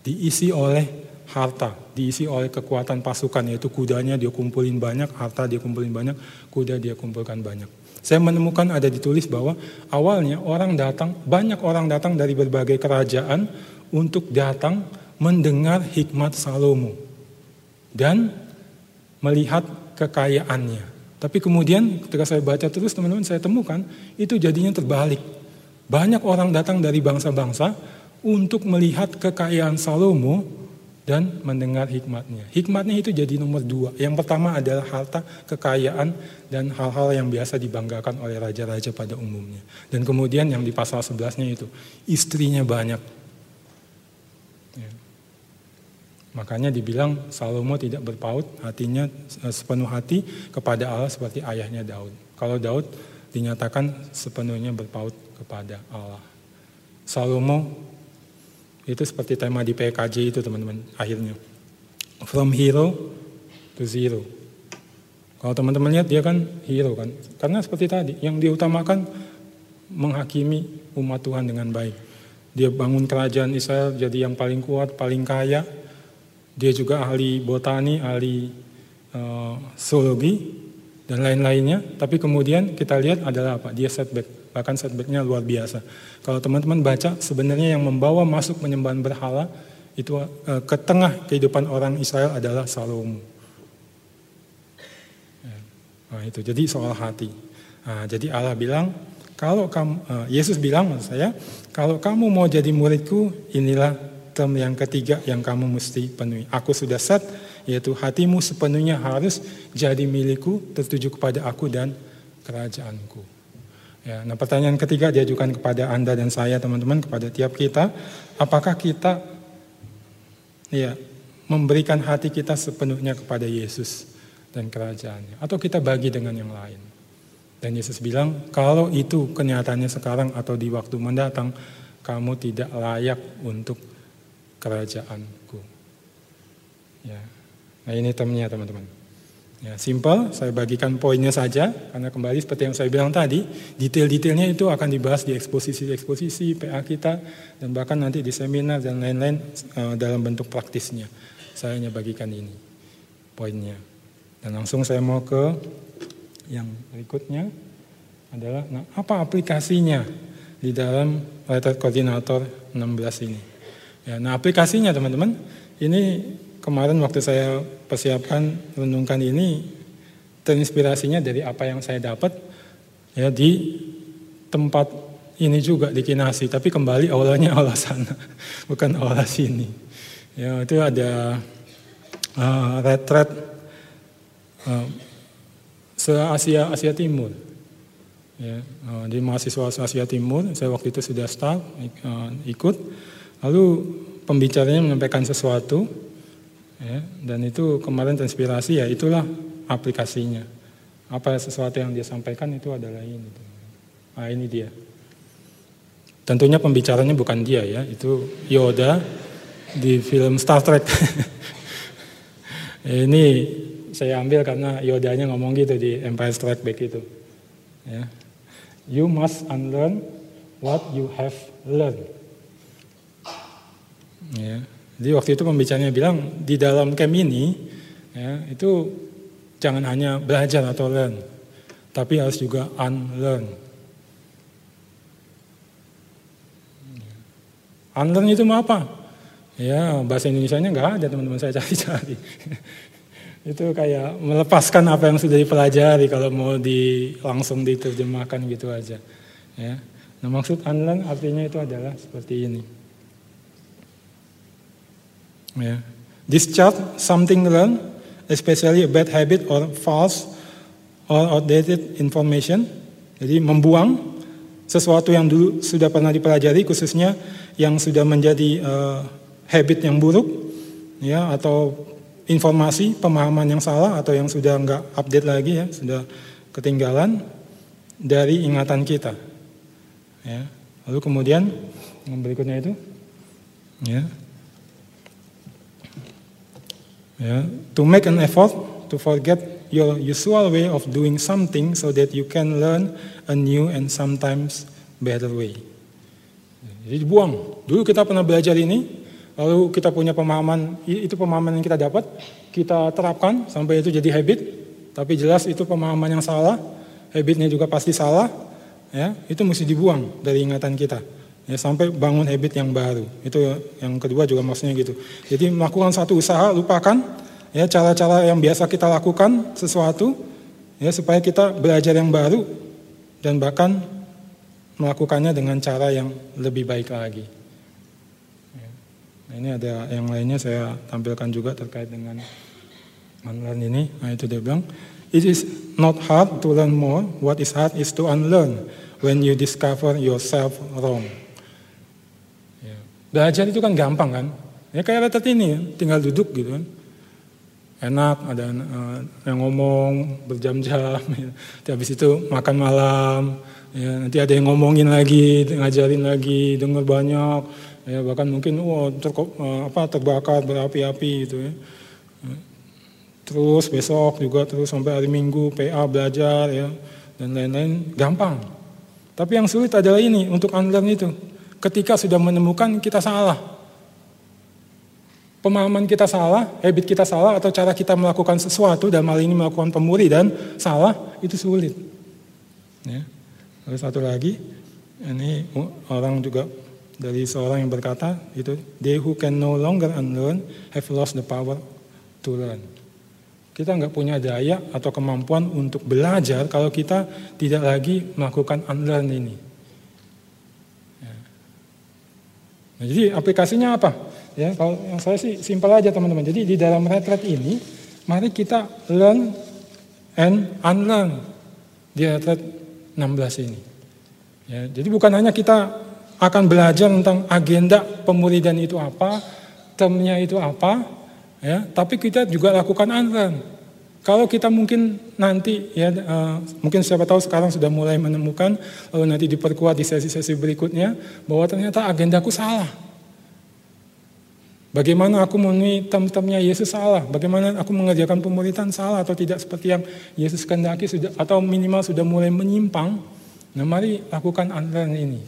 Diisi oleh harta, diisi oleh kekuatan pasukan, yaitu kudanya dia kumpulin banyak, harta dia kumpulin banyak, kuda dia kumpulkan banyak. Saya menemukan ada ditulis bahwa awalnya orang datang, banyak orang datang dari berbagai kerajaan untuk datang mendengar hikmat Salomo dan melihat kekayaannya. Tapi kemudian ketika saya baca terus teman-teman saya temukan itu jadinya terbalik. Banyak orang datang dari bangsa-bangsa untuk melihat kekayaan Salomo dan mendengar hikmatnya. Hikmatnya itu jadi nomor dua. Yang pertama adalah harta, kekayaan, dan hal-hal yang biasa dibanggakan oleh raja-raja pada umumnya. Dan kemudian yang di pasal 11-nya itu, istrinya banyak. Ya. Makanya dibilang Salomo tidak berpaut, hatinya eh, sepenuh hati kepada Allah seperti ayahnya Daud. Kalau Daud dinyatakan sepenuhnya berpaut kepada Allah. Salomo itu seperti tema di PKJ itu teman-teman akhirnya. From hero to zero. Kalau teman-teman lihat dia kan hero kan. Karena seperti tadi yang diutamakan menghakimi umat Tuhan dengan baik. Dia bangun kerajaan Israel jadi yang paling kuat, paling kaya. Dia juga ahli botani, ahli uh, zoologi dan lain-lainnya. Tapi kemudian kita lihat adalah apa? Dia setback bahkan setbacknya luar biasa. Kalau teman-teman baca, sebenarnya yang membawa masuk penyembahan berhala itu eh, ke tengah kehidupan orang Israel adalah Salomo. Ya. Nah, itu jadi soal hati. Nah, jadi Allah bilang, kalau kamu, eh, Yesus bilang maksud saya, kalau kamu mau jadi muridku, inilah term yang ketiga yang kamu mesti penuhi. Aku sudah set, yaitu hatimu sepenuhnya harus jadi milikku, tertuju kepada aku dan kerajaanku. Ya, nah pertanyaan ketiga diajukan kepada Anda dan saya teman-teman, kepada tiap kita, apakah kita ya memberikan hati kita sepenuhnya kepada Yesus dan kerajaannya atau kita bagi dengan yang lain. Dan Yesus bilang, kalau itu kenyataannya sekarang atau di waktu mendatang, kamu tidak layak untuk kerajaanku. Ya. Nah ini temannya teman-teman. Ya, simple, saya bagikan poinnya saja, karena kembali seperti yang saya bilang tadi, detail-detailnya itu akan dibahas di eksposisi-eksposisi PA kita, dan bahkan nanti di seminar dan lain-lain uh, dalam bentuk praktisnya. Saya hanya bagikan ini, poinnya. Dan langsung saya mau ke yang berikutnya, adalah nah, apa aplikasinya di dalam letter koordinator 16 ini. Ya, nah aplikasinya teman-teman, ini kemarin waktu saya persiapkan renungkan ini terinspirasinya dari apa yang saya dapat ya di tempat ini juga di Kinasi. Tapi kembali awalnya Allah sana bukan Allah sini. Ya itu ada uh, retret uh, se Asia Asia Timur. Ya uh, di mahasiswa Asia Timur saya waktu itu sudah start uh, ikut. Lalu pembicaranya menyampaikan sesuatu Ya, dan itu kemarin terinspirasi ya itulah aplikasinya. Apa sesuatu yang dia sampaikan itu adalah ini. Nah ini dia. Tentunya pembicaranya bukan dia ya, itu Yoda di film Star Trek. ini saya ambil karena Yodanya ngomong gitu di Empire Strikes Back itu. Ya. You must unlearn what you have learned. Ya. Jadi waktu itu pembicaranya bilang di dalam camp ini ya, itu jangan hanya belajar atau learn, tapi harus juga unlearn. Unlearn itu mau apa? Ya bahasa Indonesia-nya nggak ada teman-teman saya cari-cari. itu kayak melepaskan apa yang sudah dipelajari kalau mau di langsung diterjemahkan gitu aja. Ya. Nah maksud unlearn artinya itu adalah seperti ini. Yeah. Discharge something learned, especially a bad habit or false or outdated information. Jadi membuang sesuatu yang dulu sudah pernah dipelajari, khususnya yang sudah menjadi uh, habit yang buruk, ya atau informasi pemahaman yang salah atau yang sudah nggak update lagi ya, sudah ketinggalan dari ingatan kita. Ya. Lalu kemudian yang berikutnya itu, ya. Yeah. To make an effort to forget your usual way of doing something so that you can learn a new and sometimes better way. Jadi buang. Dulu kita pernah belajar ini, lalu kita punya pemahaman, itu pemahaman yang kita dapat, kita terapkan sampai itu jadi habit, tapi jelas itu pemahaman yang salah, habitnya juga pasti salah, ya itu mesti dibuang dari ingatan kita ya sampai bangun habit yang baru. Itu yang kedua juga maksudnya gitu. Jadi melakukan satu usaha, lupakan ya cara-cara yang biasa kita lakukan sesuatu ya supaya kita belajar yang baru dan bahkan melakukannya dengan cara yang lebih baik lagi. Ya. Nah, ini ada yang lainnya saya tampilkan juga terkait dengan unlearn ini. Nah itu dia bilang, it is not hard to learn more. What is hard is to unlearn when you discover yourself wrong. Belajar itu kan gampang kan? Ya kayak retet ini, tinggal duduk gitu kan. Enak, ada uh, yang ngomong berjam-jam. Ya. Habis itu makan malam, ya, nanti ada yang ngomongin lagi, ngajarin lagi, dengar banyak, ya bahkan mungkin wow, ter, uh, apa terbakar berapi-api gitu ya. Terus besok juga terus sampai hari Minggu PA belajar ya dan lain-lain gampang. Tapi yang sulit adalah ini untuk unlearn itu. Ketika sudah menemukan kita salah. Pemahaman kita salah, habit kita salah atau cara kita melakukan sesuatu dan hal ini melakukan pemuri dan salah itu sulit. Ya. Lalu satu lagi, ini orang juga dari seorang yang berkata itu they who can no longer unlearn have lost the power to learn. Kita nggak punya daya atau kemampuan untuk belajar kalau kita tidak lagi melakukan unlearn ini. Ya. Nah, jadi aplikasinya apa? Ya, kalau yang saya sih simpel aja teman-teman. Jadi di dalam retret ini, mari kita learn and unlearn di retret 16 ini. Ya, jadi bukan hanya kita akan belajar tentang agenda pemuridan itu apa, termnya itu apa, ya, tapi kita juga lakukan unlearn. Kalau kita mungkin nanti ya uh, mungkin siapa tahu sekarang sudah mulai menemukan lalu nanti diperkuat di sesi-sesi berikutnya bahwa ternyata agendaku salah. Bagaimana aku memenuhi tem-temnya Yesus salah? Bagaimana aku mengerjakan pemuritan salah atau tidak seperti yang Yesus kehendaki sudah atau minimal sudah mulai menyimpang? Nah, mari lakukan unlearn ini.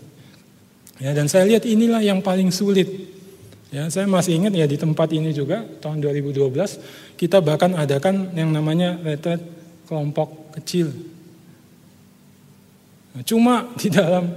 Ya, dan saya lihat inilah yang paling sulit Ya, saya masih ingat ya di tempat ini juga tahun 2012 kita bahkan adakan yang namanya retret kelompok kecil. Nah, cuma di dalam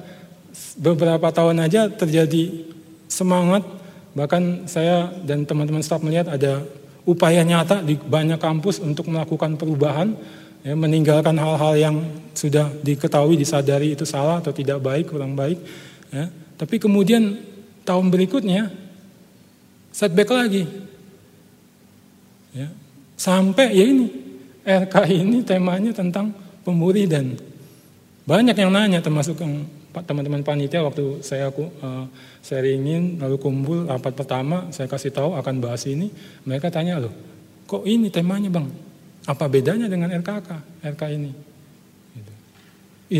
beberapa tahun aja terjadi semangat bahkan saya dan teman-teman staf melihat ada upaya nyata di banyak kampus untuk melakukan perubahan ya, meninggalkan hal-hal yang sudah diketahui disadari itu salah atau tidak baik kurang baik ya. tapi kemudian tahun berikutnya setback lagi. Ya. Sampai ya ini, RK ini temanya tentang pemuridan. Banyak yang nanya termasuk yang teman-teman panitia waktu saya aku uh, sharingin lalu kumpul rapat pertama saya kasih tahu akan bahas ini mereka tanya loh kok ini temanya bang apa bedanya dengan RKK RK ini gitu.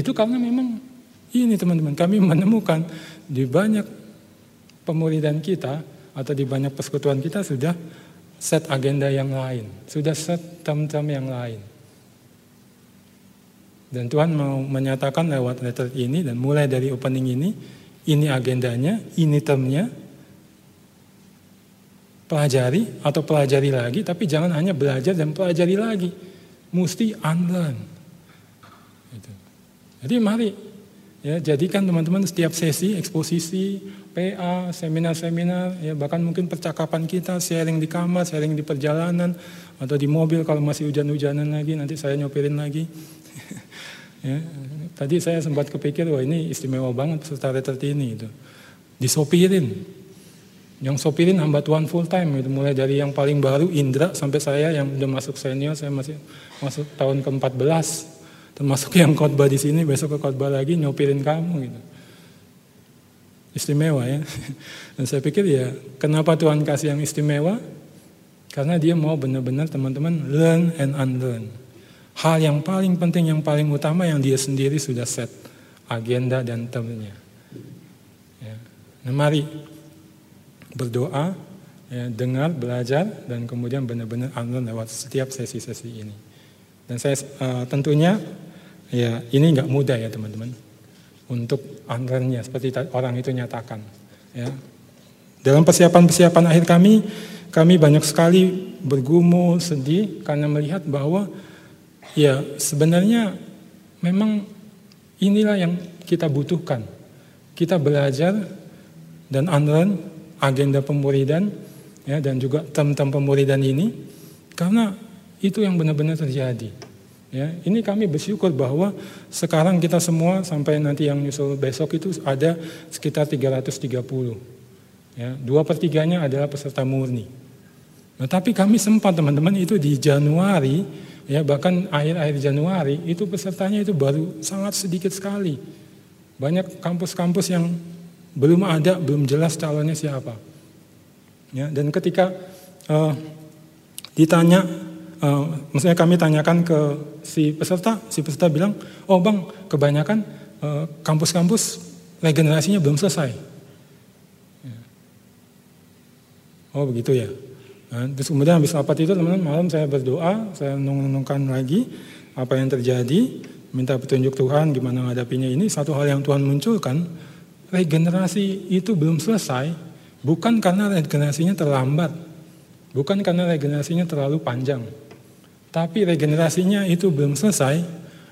itu karena memang ini teman-teman kami menemukan di banyak pemuridan kita atau di banyak persekutuan kita sudah set agenda yang lain, sudah set term-term yang lain. Dan Tuhan mau menyatakan lewat letter ini dan mulai dari opening ini, ini agendanya, ini termnya, pelajari atau pelajari lagi, tapi jangan hanya belajar dan pelajari lagi, mesti unlearn. Gitu. Jadi mari ya jadikan teman-teman setiap sesi eksposisi PA, seminar-seminar, ya bahkan mungkin percakapan kita, sharing di kamar, sharing di perjalanan, atau di mobil kalau masih hujan-hujanan lagi, nanti saya nyopirin lagi. ya, tadi saya sempat kepikir, wah ini istimewa banget peserta retret ini. Itu. Disopirin. Yang sopirin hamba Tuhan full time, itu mulai dari yang paling baru, Indra, sampai saya yang udah masuk senior, saya masih masuk tahun ke-14. Termasuk yang khotbah di sini, besok ke khotbah lagi, nyopirin kamu gitu istimewa ya. Dan saya pikir ya, kenapa Tuhan kasih yang istimewa? Karena dia mau benar-benar teman-teman learn and unlearn. Hal yang paling penting, yang paling utama yang dia sendiri sudah set agenda dan termnya. Ya. Nah mari berdoa, ya, dengar, belajar, dan kemudian benar-benar unlearn lewat setiap sesi-sesi ini. Dan saya uh, tentunya ya ini nggak mudah ya teman-teman untuk anggarannya seperti orang itu nyatakan. Ya. Dalam persiapan-persiapan akhir kami, kami banyak sekali bergumul, sedih karena melihat bahwa ya sebenarnya memang inilah yang kita butuhkan. Kita belajar dan unlearn agenda pemuridan ya dan juga tem-tem pemuridan ini karena itu yang benar-benar terjadi. Ya, ini kami bersyukur bahwa sekarang kita semua sampai nanti yang nyusul besok itu ada sekitar 330. Ya, dua pertiganya adalah peserta murni. Nah, tapi kami sempat teman-teman itu di Januari, ya bahkan akhir-akhir Januari itu pesertanya itu baru sangat sedikit sekali. Banyak kampus-kampus yang belum ada, belum jelas calonnya siapa. Ya, dan ketika uh, ditanya uh, maksudnya kami tanyakan ke si peserta, si peserta bilang, oh bang, kebanyakan uh, kampus-kampus regenerasinya belum selesai. Ya. Oh begitu ya. Nah, terus kemudian habis rapat itu teman-teman malam saya berdoa, saya menungkan lagi apa yang terjadi, minta petunjuk Tuhan gimana menghadapinya ini. Satu hal yang Tuhan munculkan, regenerasi itu belum selesai, bukan karena regenerasinya terlambat, Bukan karena regenerasinya terlalu panjang, tapi regenerasinya itu belum selesai,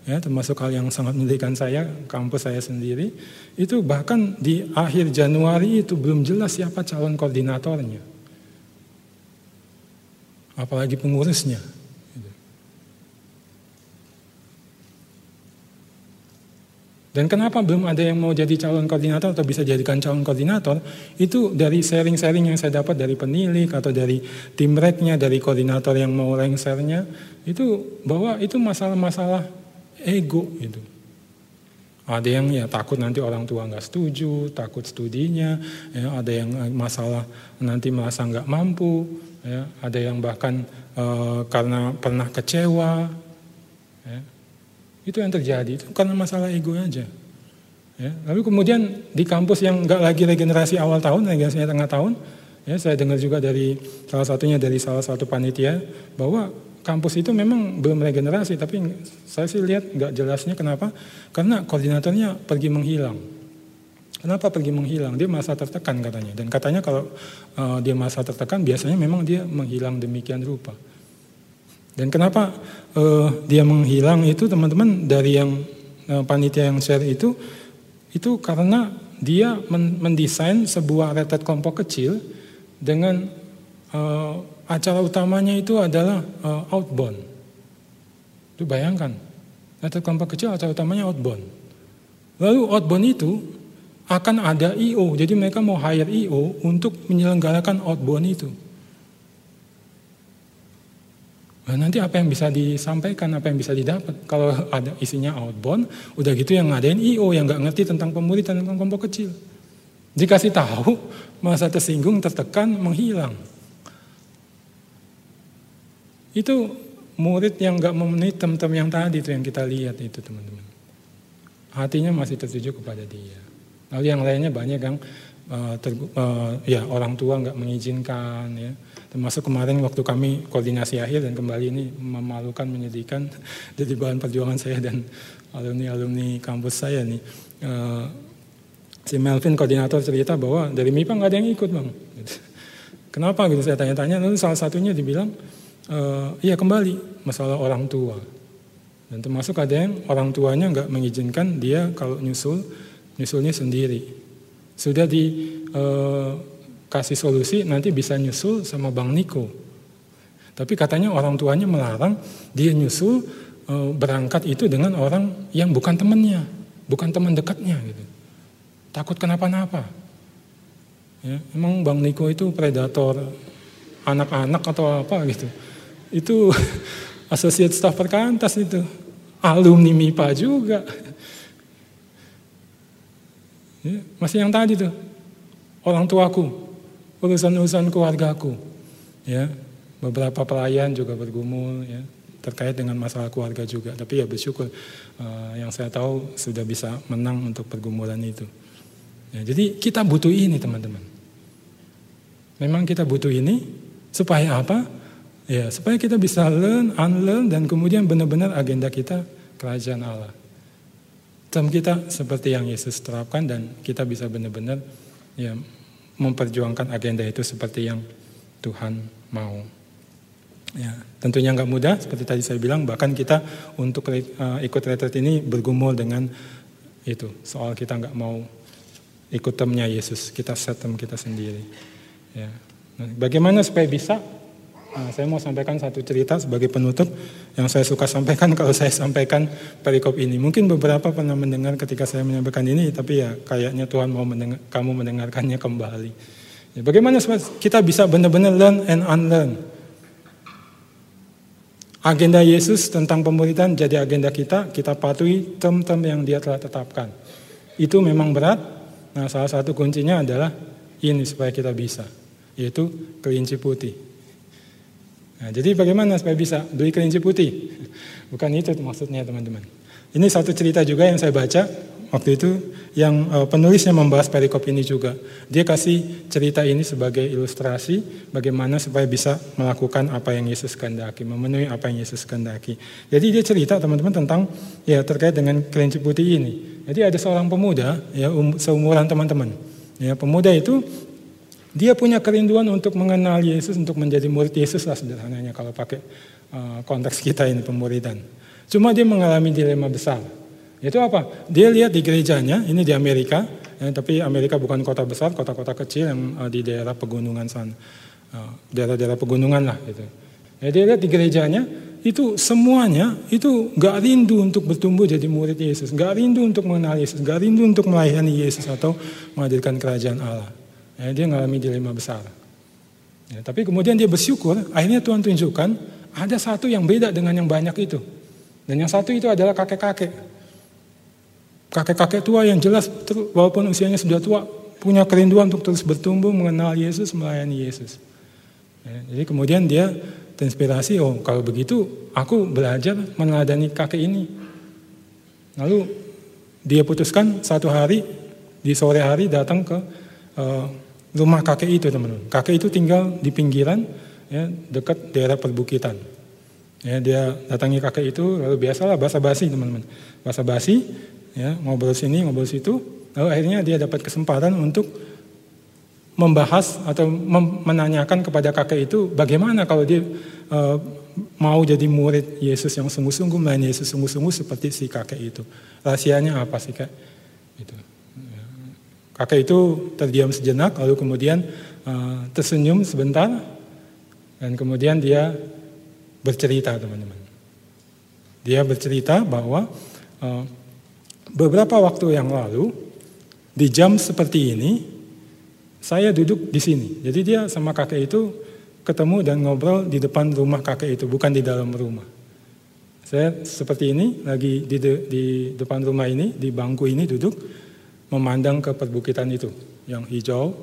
ya termasuk hal yang sangat menyedihkan saya, kampus saya sendiri, itu bahkan di akhir Januari itu belum jelas siapa calon koordinatornya, apalagi pengurusnya. Dan kenapa belum ada yang mau jadi calon koordinator atau bisa jadikan calon koordinator? Itu dari sharing-sharing yang saya dapat dari penilik atau dari tim reknya, dari koordinator yang mau lengsernya, itu bahwa itu masalah-masalah ego itu. Ada yang ya takut nanti orang tua nggak setuju, takut studinya, ya, ada yang masalah nanti merasa nggak mampu, ya, ada yang bahkan e, karena pernah kecewa, ya, itu yang terjadi, itu karena masalah ego aja. Ya, lalu kemudian di kampus yang nggak lagi regenerasi awal tahun, regenerasi tengah tahun, ya saya dengar juga dari salah satunya dari salah satu panitia bahwa kampus itu memang belum regenerasi, tapi saya sih lihat nggak jelasnya kenapa? Karena koordinatornya pergi menghilang. Kenapa pergi menghilang? Dia merasa tertekan katanya. Dan katanya kalau uh, dia merasa tertekan, biasanya memang dia menghilang demikian rupa. Dan kenapa uh, dia menghilang itu teman-teman dari yang uh, panitia yang share itu itu karena dia mendesain sebuah retret kelompok kecil dengan uh, acara utamanya itu adalah uh, outbound. Itu bayangkan, retret kelompok kecil acara utamanya outbound. Lalu outbound itu akan ada IO, jadi mereka mau hire IO untuk menyelenggarakan outbound itu. Nah, nanti apa yang bisa disampaikan, apa yang bisa didapat. Kalau ada isinya outbound, udah gitu yang ngadain IO yang nggak ngerti tentang pemuritan tentang kelompok kecil. Dikasih tahu, masa tersinggung, tertekan, menghilang. Itu murid yang nggak memenuhi tem-tem yang tadi itu yang kita lihat itu teman-teman. Hatinya masih tertuju kepada dia. Lalu yang lainnya banyak yang uh, ter, uh, ya orang tua nggak mengizinkan ya Termasuk kemarin waktu kami koordinasi akhir dan kembali ini memalukan, menyedihkan jadi bahan perjuangan saya dan alumni-alumni kampus saya nih. Uh, si Melvin koordinator cerita bahwa dari MIPA nggak ada yang ikut bang. Kenapa gitu saya tanya-tanya, lalu salah satunya dibilang, uh, iya kembali masalah orang tua. Dan termasuk ada yang orang tuanya nggak mengizinkan dia kalau nyusul, nyusulnya sendiri. Sudah di uh, kasih solusi nanti bisa nyusul sama Bang Niko. Tapi katanya orang tuanya melarang dia nyusul e, berangkat itu dengan orang yang bukan temannya, bukan teman dekatnya gitu. Takut kenapa-napa. Ya, emang Bang Niko itu predator anak-anak atau apa gitu. Itu asosiat staf perkantas itu. Alumni MIPA juga. Ya, masih yang tadi tuh. Orang tuaku, urusan-urusan keluargaku. Ya, beberapa pelayan juga bergumul ya terkait dengan masalah keluarga juga. Tapi ya bersyukur uh, yang saya tahu sudah bisa menang untuk pergumulan itu. Ya, jadi kita butuh ini teman-teman. Memang kita butuh ini supaya apa? Ya, supaya kita bisa learn, unlearn dan kemudian benar-benar agenda kita kerajaan Allah. Term kita seperti yang Yesus terapkan dan kita bisa benar-benar ya memperjuangkan agenda itu seperti yang Tuhan mau. Ya, tentunya nggak mudah, seperti tadi saya bilang, bahkan kita untuk uh, ikut retret ini bergumul dengan itu soal kita nggak mau ikut temnya Yesus, kita set tem kita sendiri. Ya. Nah, bagaimana supaya bisa? Nah, saya mau sampaikan satu cerita sebagai penutup yang saya suka sampaikan kalau saya sampaikan perikop ini. Mungkin beberapa pernah mendengar ketika saya menyampaikan ini, tapi ya kayaknya Tuhan mau mendengar, kamu mendengarkannya kembali. Ya, bagaimana kita bisa benar-benar learn and unlearn? Agenda Yesus tentang pemuridan jadi agenda kita, kita patuhi term-term yang dia telah tetapkan. Itu memang berat, nah salah satu kuncinya adalah ini supaya kita bisa, yaitu kelinci putih. Nah, jadi bagaimana supaya bisa beli kelinci putih? Bukan itu maksudnya teman-teman. Ini satu cerita juga yang saya baca waktu itu yang uh, penulisnya membahas perikop ini juga. Dia kasih cerita ini sebagai ilustrasi bagaimana supaya bisa melakukan apa yang Yesus kehendaki, memenuhi apa yang Yesus kehendaki. Jadi dia cerita teman-teman tentang ya terkait dengan kelinci putih ini. Jadi ada seorang pemuda ya um, seumuran teman-teman. Ya, pemuda itu dia punya kerinduan untuk mengenal Yesus, untuk menjadi murid Yesus lah sederhananya kalau pakai uh, konteks kita ini pemuridan. Cuma dia mengalami dilema besar. Itu apa? Dia lihat di gerejanya, ini di Amerika, ya, tapi Amerika bukan kota besar, kota-kota kecil yang uh, di daerah pegunungan sana. Daerah-daerah pegunungan lah gitu. Ya, dia lihat di gerejanya, itu semuanya itu gak rindu untuk bertumbuh jadi murid Yesus, gak rindu untuk mengenal Yesus, gak rindu untuk melayani Yesus atau menghadirkan kerajaan Allah. Ya, dia mengalami dilema besar. Ya, tapi kemudian dia bersyukur, akhirnya Tuhan tunjukkan ada satu yang beda dengan yang banyak itu. Dan yang satu itu adalah kakek-kakek. Kakek-kakek tua yang jelas, walaupun usianya sudah tua, punya kerinduan untuk terus bertumbuh, mengenal Yesus, melayani Yesus. Ya, jadi kemudian dia terinspirasi, oh kalau begitu aku belajar meneladani kakek ini. Lalu dia putuskan satu hari, di sore hari datang ke uh, rumah kakek itu teman-teman. Kakek itu tinggal di pinggiran ya, dekat daerah perbukitan. Ya, dia datangi kakek itu lalu biasalah basa-basi teman-teman. Basa-basi ya, ngobrol sini, ngobrol situ. Lalu akhirnya dia dapat kesempatan untuk membahas atau menanyakan kepada kakek itu bagaimana kalau dia uh, mau jadi murid Yesus yang sungguh-sungguh melayani Yesus sungguh-sungguh seperti si kakek itu. Rahasianya apa sih kak? Itu. Kakek itu terdiam sejenak, lalu kemudian uh, tersenyum sebentar, dan kemudian dia bercerita, teman-teman. Dia bercerita bahwa uh, beberapa waktu yang lalu, di jam seperti ini, saya duduk di sini. Jadi dia sama kakek itu ketemu dan ngobrol di depan rumah kakek itu, bukan di dalam rumah. Saya seperti ini, lagi di, de, di depan rumah ini, di bangku ini duduk, memandang ke perbukitan itu yang hijau.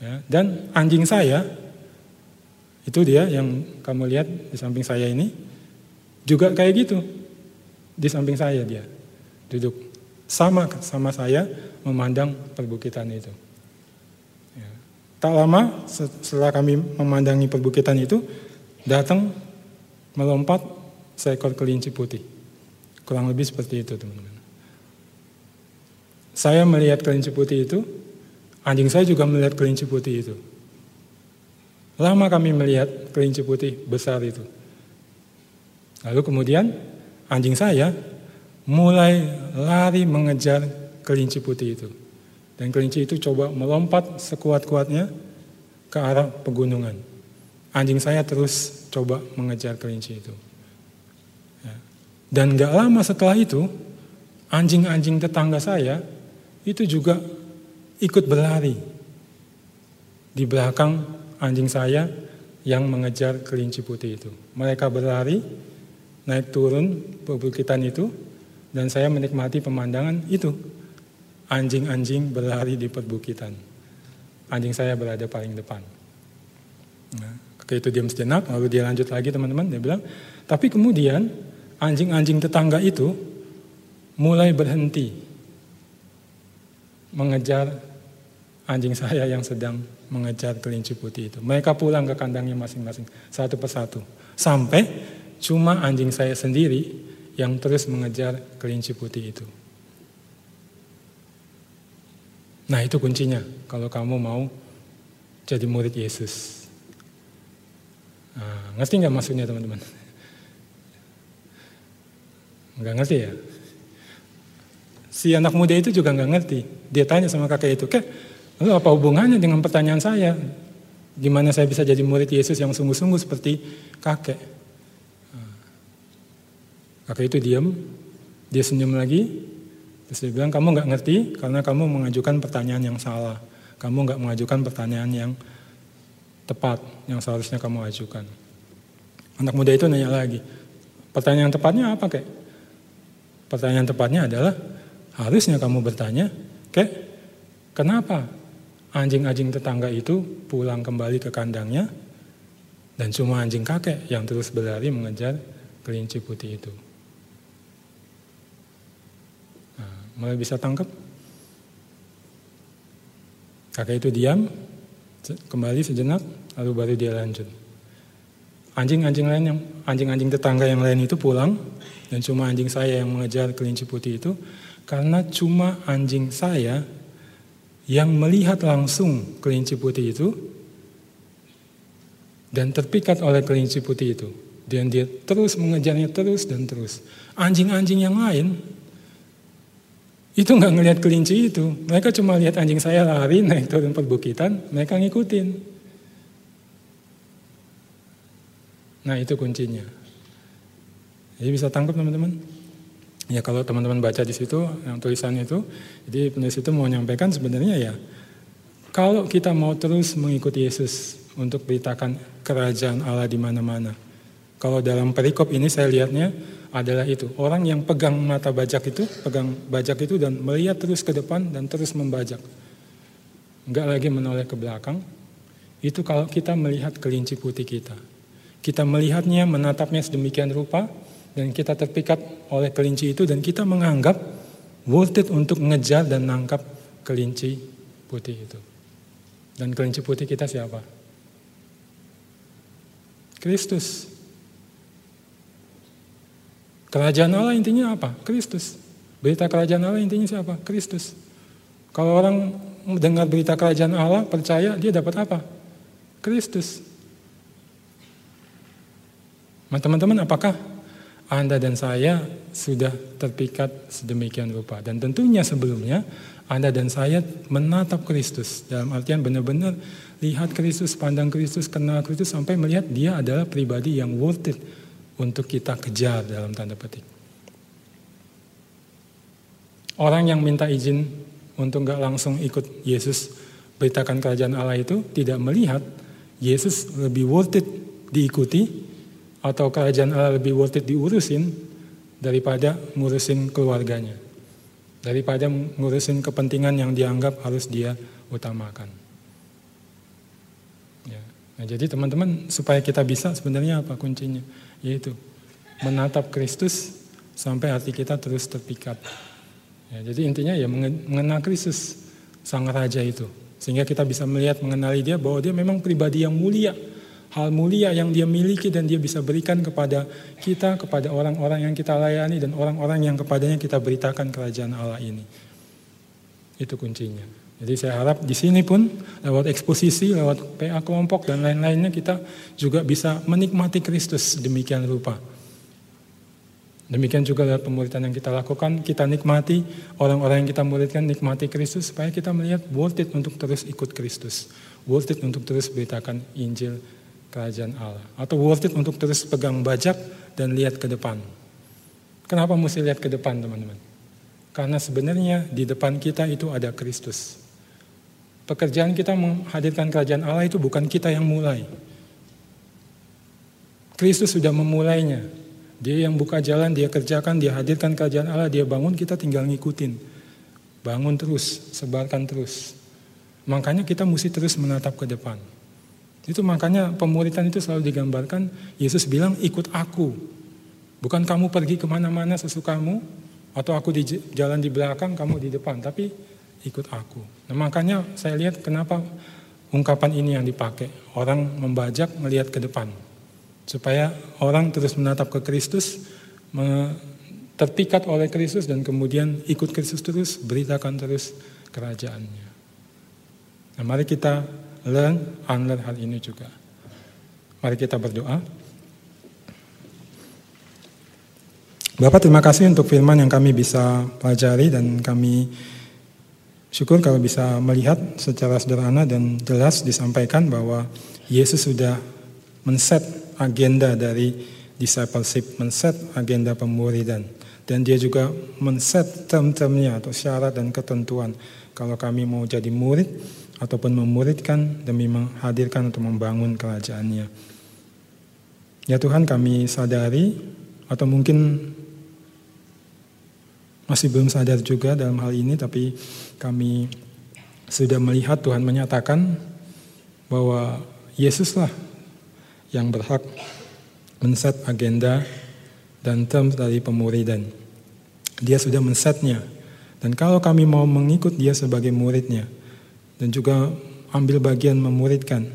Ya, dan anjing saya, itu dia yang kamu lihat di samping saya ini, juga kayak gitu. Di samping saya dia duduk sama sama saya memandang perbukitan itu. Ya. Tak lama setelah kami memandangi perbukitan itu, datang melompat seekor kelinci putih. Kurang lebih seperti itu teman-teman. Saya melihat kelinci putih itu, anjing saya juga melihat kelinci putih itu. Lama kami melihat kelinci putih besar itu. Lalu kemudian anjing saya mulai lari mengejar kelinci putih itu. Dan kelinci itu coba melompat sekuat-kuatnya ke arah pegunungan. Anjing saya terus coba mengejar kelinci itu. Ya. Dan gak lama setelah itu, anjing-anjing tetangga saya itu juga ikut berlari. Di belakang anjing saya yang mengejar kelinci putih itu. Mereka berlari, naik turun perbukitan itu, dan saya menikmati pemandangan itu. Anjing-anjing berlari di perbukitan. Anjing saya berada paling depan. Nah, itu diam sejenak, lalu dia lanjut lagi teman-teman, dia bilang, tapi kemudian anjing-anjing tetangga itu mulai berhenti mengejar anjing saya yang sedang mengejar kelinci putih itu. Mereka pulang ke kandangnya masing-masing, satu persatu. Sampai cuma anjing saya sendiri yang terus mengejar kelinci putih itu. Nah itu kuncinya kalau kamu mau jadi murid Yesus. Nah, ngerti nggak maksudnya teman-teman? Nggak ngerti ya? Si anak muda itu juga nggak ngerti. Dia tanya sama kakek itu, kek, lalu apa hubungannya dengan pertanyaan saya? Gimana saya bisa jadi murid Yesus yang sungguh-sungguh seperti kakek? Kakek itu diam, dia senyum lagi, terus dia bilang kamu nggak ngerti karena kamu mengajukan pertanyaan yang salah. Kamu nggak mengajukan pertanyaan yang tepat yang seharusnya kamu ajukan. Anak muda itu nanya lagi, pertanyaan tepatnya apa kek? Pertanyaan tepatnya adalah harusnya kamu bertanya, kek, kenapa anjing-anjing tetangga itu pulang kembali ke kandangnya dan cuma anjing kakek yang terus berlari mengejar kelinci putih itu. Mulai bisa tangkap? Kakek itu diam, kembali sejenak, lalu baru dia lanjut. Anjing-anjing lain yang anjing-anjing tetangga yang lain itu pulang dan cuma anjing saya yang mengejar kelinci putih itu karena cuma anjing saya yang melihat langsung kelinci putih itu dan terpikat oleh kelinci putih itu dan dia terus mengejarnya terus dan terus. Anjing-anjing yang lain itu nggak ngelihat kelinci itu. Mereka cuma lihat anjing saya lari naik turun perbukitan, mereka ngikutin. Nah itu kuncinya. Jadi bisa tangkap teman-teman. Ya kalau teman-teman baca di situ yang tulisan itu, jadi penulis itu mau menyampaikan sebenarnya ya kalau kita mau terus mengikuti Yesus untuk beritakan kerajaan Allah di mana-mana. Kalau dalam perikop ini saya lihatnya adalah itu. Orang yang pegang mata bajak itu, pegang bajak itu dan melihat terus ke depan dan terus membajak. Enggak lagi menoleh ke belakang. Itu kalau kita melihat kelinci putih kita. Kita melihatnya, menatapnya sedemikian rupa, dan kita terpikat oleh kelinci itu, dan kita menganggap worth it untuk ngejar dan nangkap kelinci putih itu. Dan kelinci putih kita siapa? Kristus. Kerajaan Allah intinya apa? Kristus. Berita kerajaan Allah intinya siapa? Kristus. Kalau orang mendengar berita kerajaan Allah, percaya, dia dapat apa? Kristus. Nah, teman-teman, apakah Anda dan saya sudah terpikat sedemikian rupa? Dan tentunya sebelumnya, Anda dan saya menatap Kristus. Dalam artian benar-benar lihat Kristus, pandang Kristus, kenal Kristus, sampai melihat dia adalah pribadi yang worth it untuk kita kejar dalam tanda petik. Orang yang minta izin untuk nggak langsung ikut Yesus beritakan kerajaan Allah itu tidak melihat Yesus lebih worth it diikuti atau kerajaan Allah lebih worth it diurusin daripada ngurusin keluarganya. Daripada ngurusin kepentingan yang dianggap harus dia utamakan. Ya. Nah, jadi teman-teman supaya kita bisa sebenarnya apa kuncinya? yaitu menatap Kristus sampai hati kita terus terpikat. Ya, jadi intinya ya mengenal Kristus sang raja itu sehingga kita bisa melihat mengenali dia bahwa dia memang pribadi yang mulia hal mulia yang dia miliki dan dia bisa berikan kepada kita, kepada orang-orang yang kita layani dan orang-orang yang kepadanya kita beritakan kerajaan Allah ini. Itu kuncinya. Jadi saya harap di sini pun lewat eksposisi, lewat PA kelompok dan lain-lainnya kita juga bisa menikmati Kristus demikian rupa. Demikian juga lewat pemuritan yang kita lakukan, kita nikmati orang-orang yang kita muridkan nikmati Kristus supaya kita melihat worth it untuk terus ikut Kristus. Worth it untuk terus beritakan Injil kerajaan Allah. Atau worth it untuk terus pegang bajak dan lihat ke depan. Kenapa mesti lihat ke depan teman-teman? Karena sebenarnya di depan kita itu ada Kristus. Pekerjaan kita menghadirkan kerajaan Allah itu bukan kita yang mulai. Kristus sudah memulainya. Dia yang buka jalan, dia kerjakan, dia hadirkan kerajaan Allah, dia bangun, kita tinggal ngikutin. Bangun terus, sebarkan terus. Makanya kita mesti terus menatap ke depan. Itu makanya pemuritan itu selalu digambarkan, Yesus bilang ikut aku. Bukan kamu pergi ke mana-mana sesukamu, atau aku di jalan di belakang, kamu di depan. Tapi ikut aku. Nah, makanya saya lihat kenapa ungkapan ini yang dipakai. Orang membajak melihat ke depan. Supaya orang terus menatap ke Kristus, terpikat oleh Kristus dan kemudian ikut Kristus terus, beritakan terus kerajaannya. Nah, mari kita learn, unlearn hal ini juga. Mari kita berdoa. Bapak terima kasih untuk firman yang kami bisa pelajari dan kami syukur kalau bisa melihat secara sederhana dan jelas disampaikan bahwa Yesus sudah men-set agenda dari discipleship, men-set agenda pemuridan. Dan dia juga men-set term-termnya atau syarat dan ketentuan. Kalau kami mau jadi murid ataupun memuridkan demi menghadirkan atau membangun kerajaannya. Ya Tuhan kami sadari atau mungkin masih belum sadar juga dalam hal ini tapi kami sudah melihat Tuhan menyatakan bahwa Yesuslah yang berhak men-set agenda dan terms dari pemuridan. Dia sudah men-setnya. Dan kalau kami mau mengikut dia sebagai muridnya, dan juga ambil bagian memuridkan,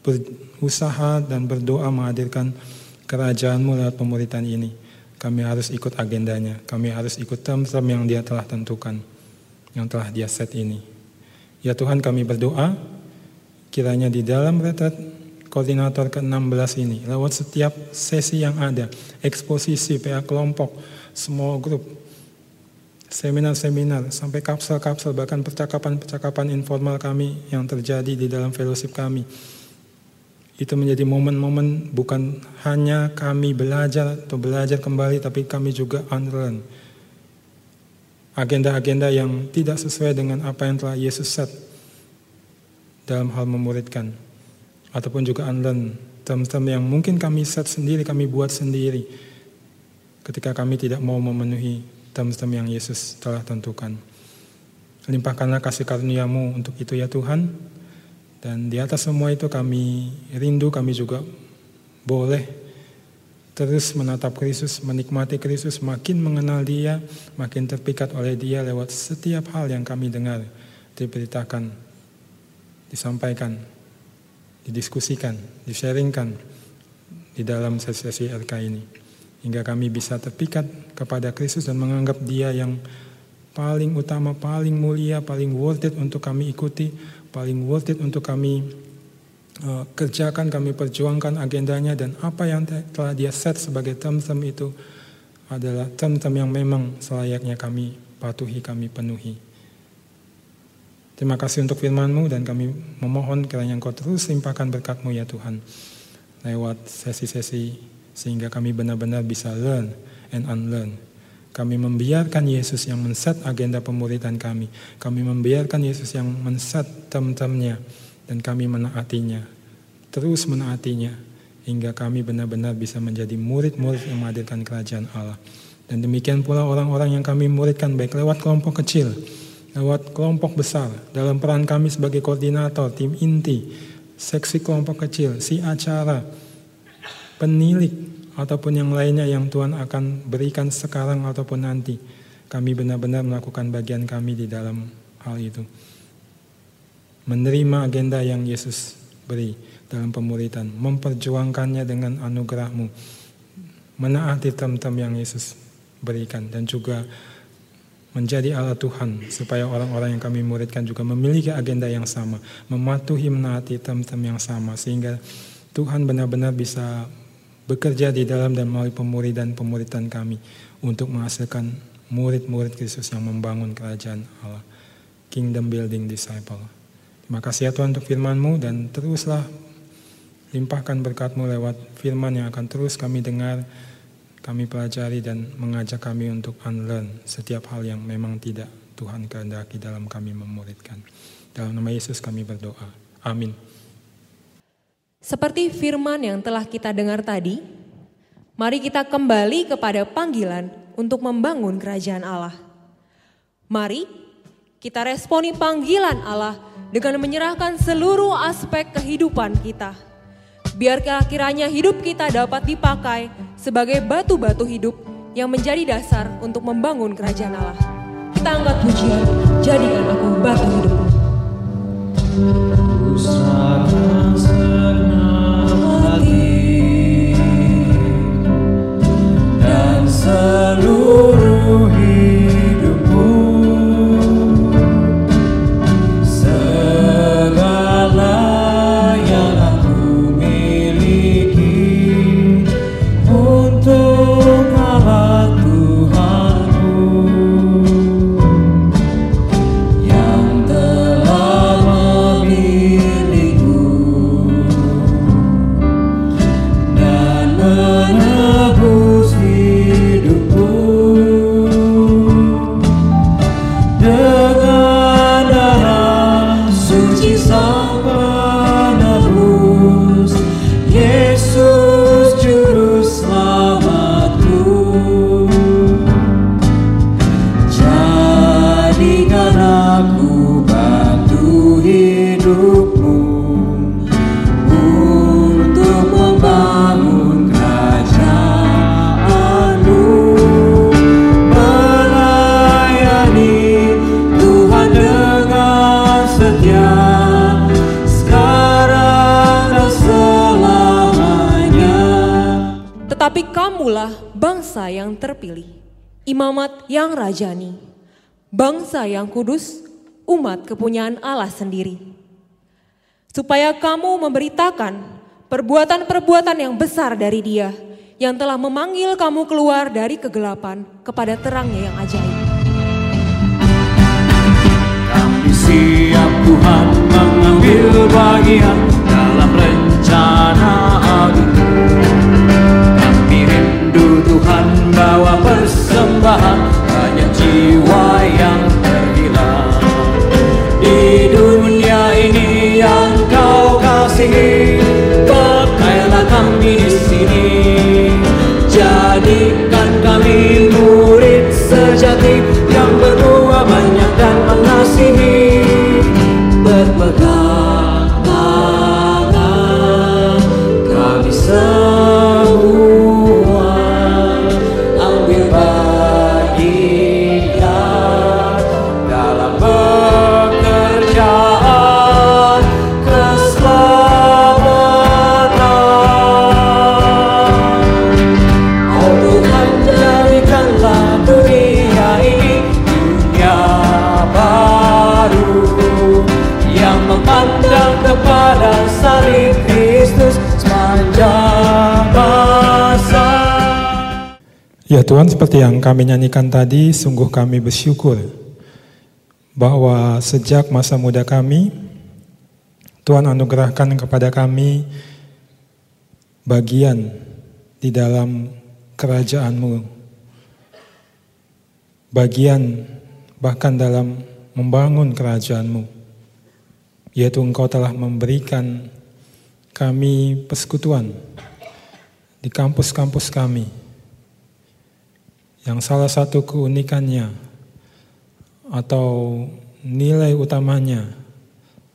berusaha dan berdoa menghadirkan kerajaanmu lewat pemuridan ini, kami harus ikut agendanya, kami harus ikut term-term yang dia telah tentukan, yang telah dia set ini. Ya Tuhan kami berdoa, Kiranya di dalam retret koordinator ke-16 ini, lewat setiap sesi yang ada, eksposisi, PA kelompok, small group, seminar-seminar, sampai kapsel-kapsel, bahkan percakapan-percakapan informal kami yang terjadi di dalam fellowship kami. Itu menjadi momen-momen bukan hanya kami belajar atau belajar kembali, tapi kami juga unlearn. Agenda-agenda yang tidak sesuai dengan apa yang telah Yesus set dalam hal memuridkan ataupun juga unlearn term-term yang mungkin kami set sendiri, kami buat sendiri ketika kami tidak mau memenuhi term-term yang Yesus telah tentukan. Limpahkanlah kasih karuniamu untuk itu ya Tuhan. Dan di atas semua itu kami rindu, kami juga boleh terus menatap Kristus, menikmati Kristus, makin mengenal dia, makin terpikat oleh dia lewat setiap hal yang kami dengar, diberitakan disampaikan, didiskusikan, disharingkan di dalam sesi-sesi RK ini. Hingga kami bisa terpikat kepada Kristus dan menganggap dia yang paling utama, paling mulia, paling worth it untuk kami ikuti, paling worth it untuk kami uh, kerjakan, kami perjuangkan agendanya dan apa yang telah dia set sebagai term-term itu adalah term-term yang memang selayaknya kami patuhi, kami penuhi. Terima kasih untuk firman-Mu dan kami memohon kiranya Engkau terus limpahkan berkat-Mu ya Tuhan. Lewat sesi-sesi sehingga kami benar-benar bisa learn and unlearn. Kami membiarkan Yesus yang men-set agenda pemuridan kami. Kami membiarkan Yesus yang men-set term-termnya dan kami menaatinya. Terus menaatinya hingga kami benar-benar bisa menjadi murid-murid yang menghadirkan kerajaan Allah. Dan demikian pula orang-orang yang kami muridkan baik lewat kelompok kecil, lewat kelompok besar dalam peran kami sebagai koordinator, tim inti, seksi kelompok kecil, si acara, penilik, ataupun yang lainnya yang Tuhan akan berikan sekarang ataupun nanti. Kami benar-benar melakukan bagian kami di dalam hal itu. Menerima agenda yang Yesus beri dalam pemuritan, memperjuangkannya dengan anugerahmu, menaati tem-tem yang Yesus berikan, dan juga menjadi Allah Tuhan supaya orang-orang yang kami muridkan juga memiliki agenda yang sama, mematuhi menaati tem-tem yang sama sehingga Tuhan benar-benar bisa bekerja di dalam dan melalui pemuridan pemuridan kami untuk menghasilkan murid-murid Kristus yang membangun kerajaan Allah. Kingdom Building Disciple. Terima kasih ya Tuhan untuk firman-Mu dan teruslah limpahkan berkat-Mu lewat firman yang akan terus kami dengar kami pelajari dan mengajak kami untuk unlearn setiap hal yang memang tidak Tuhan kehendaki dalam kami memuridkan. Dalam nama Yesus kami berdoa. Amin. Seperti firman yang telah kita dengar tadi, mari kita kembali kepada panggilan untuk membangun kerajaan Allah. Mari kita responi panggilan Allah dengan menyerahkan seluruh aspek kehidupan kita. Biarkah kiranya hidup kita dapat dipakai sebagai batu-batu hidup yang menjadi dasar untuk membangun kerajaan Allah. Kita angkat pujian, jadikan aku batu hidup. dan seluruh bangsa yang terpilih, imamat yang rajani, bangsa yang kudus, umat kepunyaan Allah sendiri. Supaya kamu memberitakan perbuatan-perbuatan yang besar dari dia, yang telah memanggil kamu keluar dari kegelapan kepada terangnya yang ajaib. Kami siap Tuhan mengambil bagian dalam rencana Cabeção. Ya Tuhan, seperti yang kami nyanyikan tadi, sungguh kami bersyukur bahwa sejak masa muda kami, Tuhan anugerahkan kepada kami bagian di dalam kerajaan-Mu. Bagian bahkan dalam membangun kerajaan-Mu. Yaitu Engkau telah memberikan kami persekutuan di kampus-kampus kami yang salah satu keunikannya atau nilai utamanya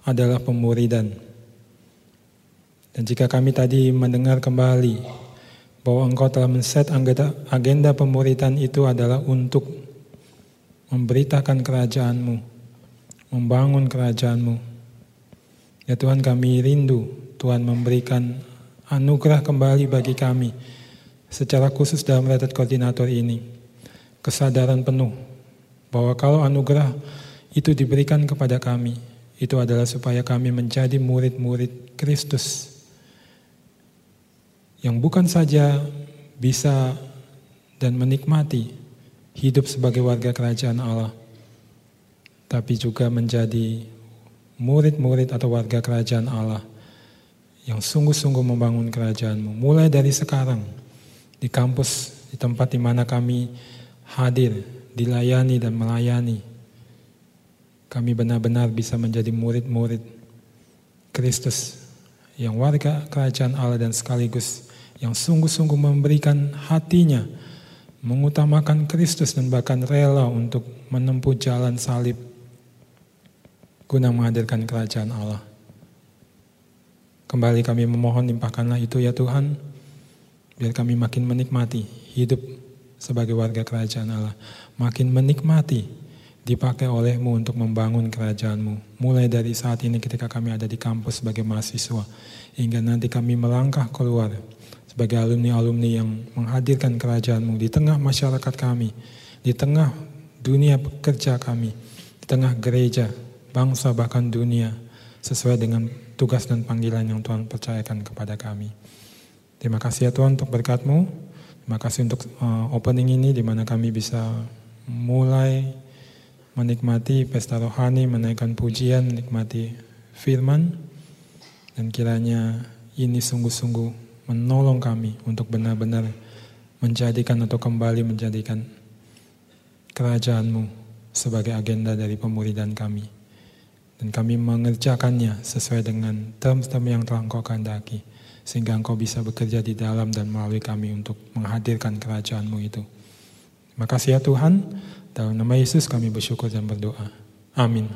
adalah pemuridan. Dan jika kami tadi mendengar kembali bahwa engkau telah men-set agenda, agenda itu adalah untuk memberitakan kerajaanmu, membangun kerajaanmu. Ya Tuhan kami rindu Tuhan memberikan anugerah kembali bagi kami secara khusus dalam retret koordinator ini kesadaran penuh bahwa kalau anugerah itu diberikan kepada kami, itu adalah supaya kami menjadi murid-murid Kristus yang bukan saja bisa dan menikmati hidup sebagai warga kerajaan Allah, tapi juga menjadi murid-murid atau warga kerajaan Allah yang sungguh-sungguh membangun kerajaanmu. Mulai dari sekarang, di kampus, di tempat di mana kami hadir, dilayani dan melayani. Kami benar-benar bisa menjadi murid-murid Kristus yang warga kerajaan Allah dan sekaligus yang sungguh-sungguh memberikan hatinya, mengutamakan Kristus dan bahkan rela untuk menempuh jalan salib guna menghadirkan kerajaan Allah. Kembali kami memohon limpahkanlah itu ya Tuhan, biar kami makin menikmati hidup sebagai warga kerajaan Allah. Makin menikmati dipakai olehmu untuk membangun kerajaanmu. Mulai dari saat ini ketika kami ada di kampus sebagai mahasiswa. Hingga nanti kami melangkah keluar sebagai alumni-alumni yang menghadirkan kerajaanmu di tengah masyarakat kami. Di tengah dunia pekerja kami. Di tengah gereja, bangsa bahkan dunia. Sesuai dengan tugas dan panggilan yang Tuhan percayakan kepada kami. Terima kasih ya Tuhan untuk berkatmu. Terima kasih untuk uh, opening ini di mana kami bisa mulai menikmati pesta rohani, menaikkan pujian, menikmati firman dan kiranya ini sungguh-sungguh menolong kami untuk benar-benar menjadikan atau kembali menjadikan kerajaanmu sebagai agenda dari pemuridan kami. Dan kami mengerjakannya sesuai dengan term-term yang telah engkau kehendaki sehingga engkau bisa bekerja di dalam dan melalui kami untuk menghadirkan kerajaanmu itu. Terima kasih ya Tuhan, dalam nama Yesus kami bersyukur dan berdoa. Amin.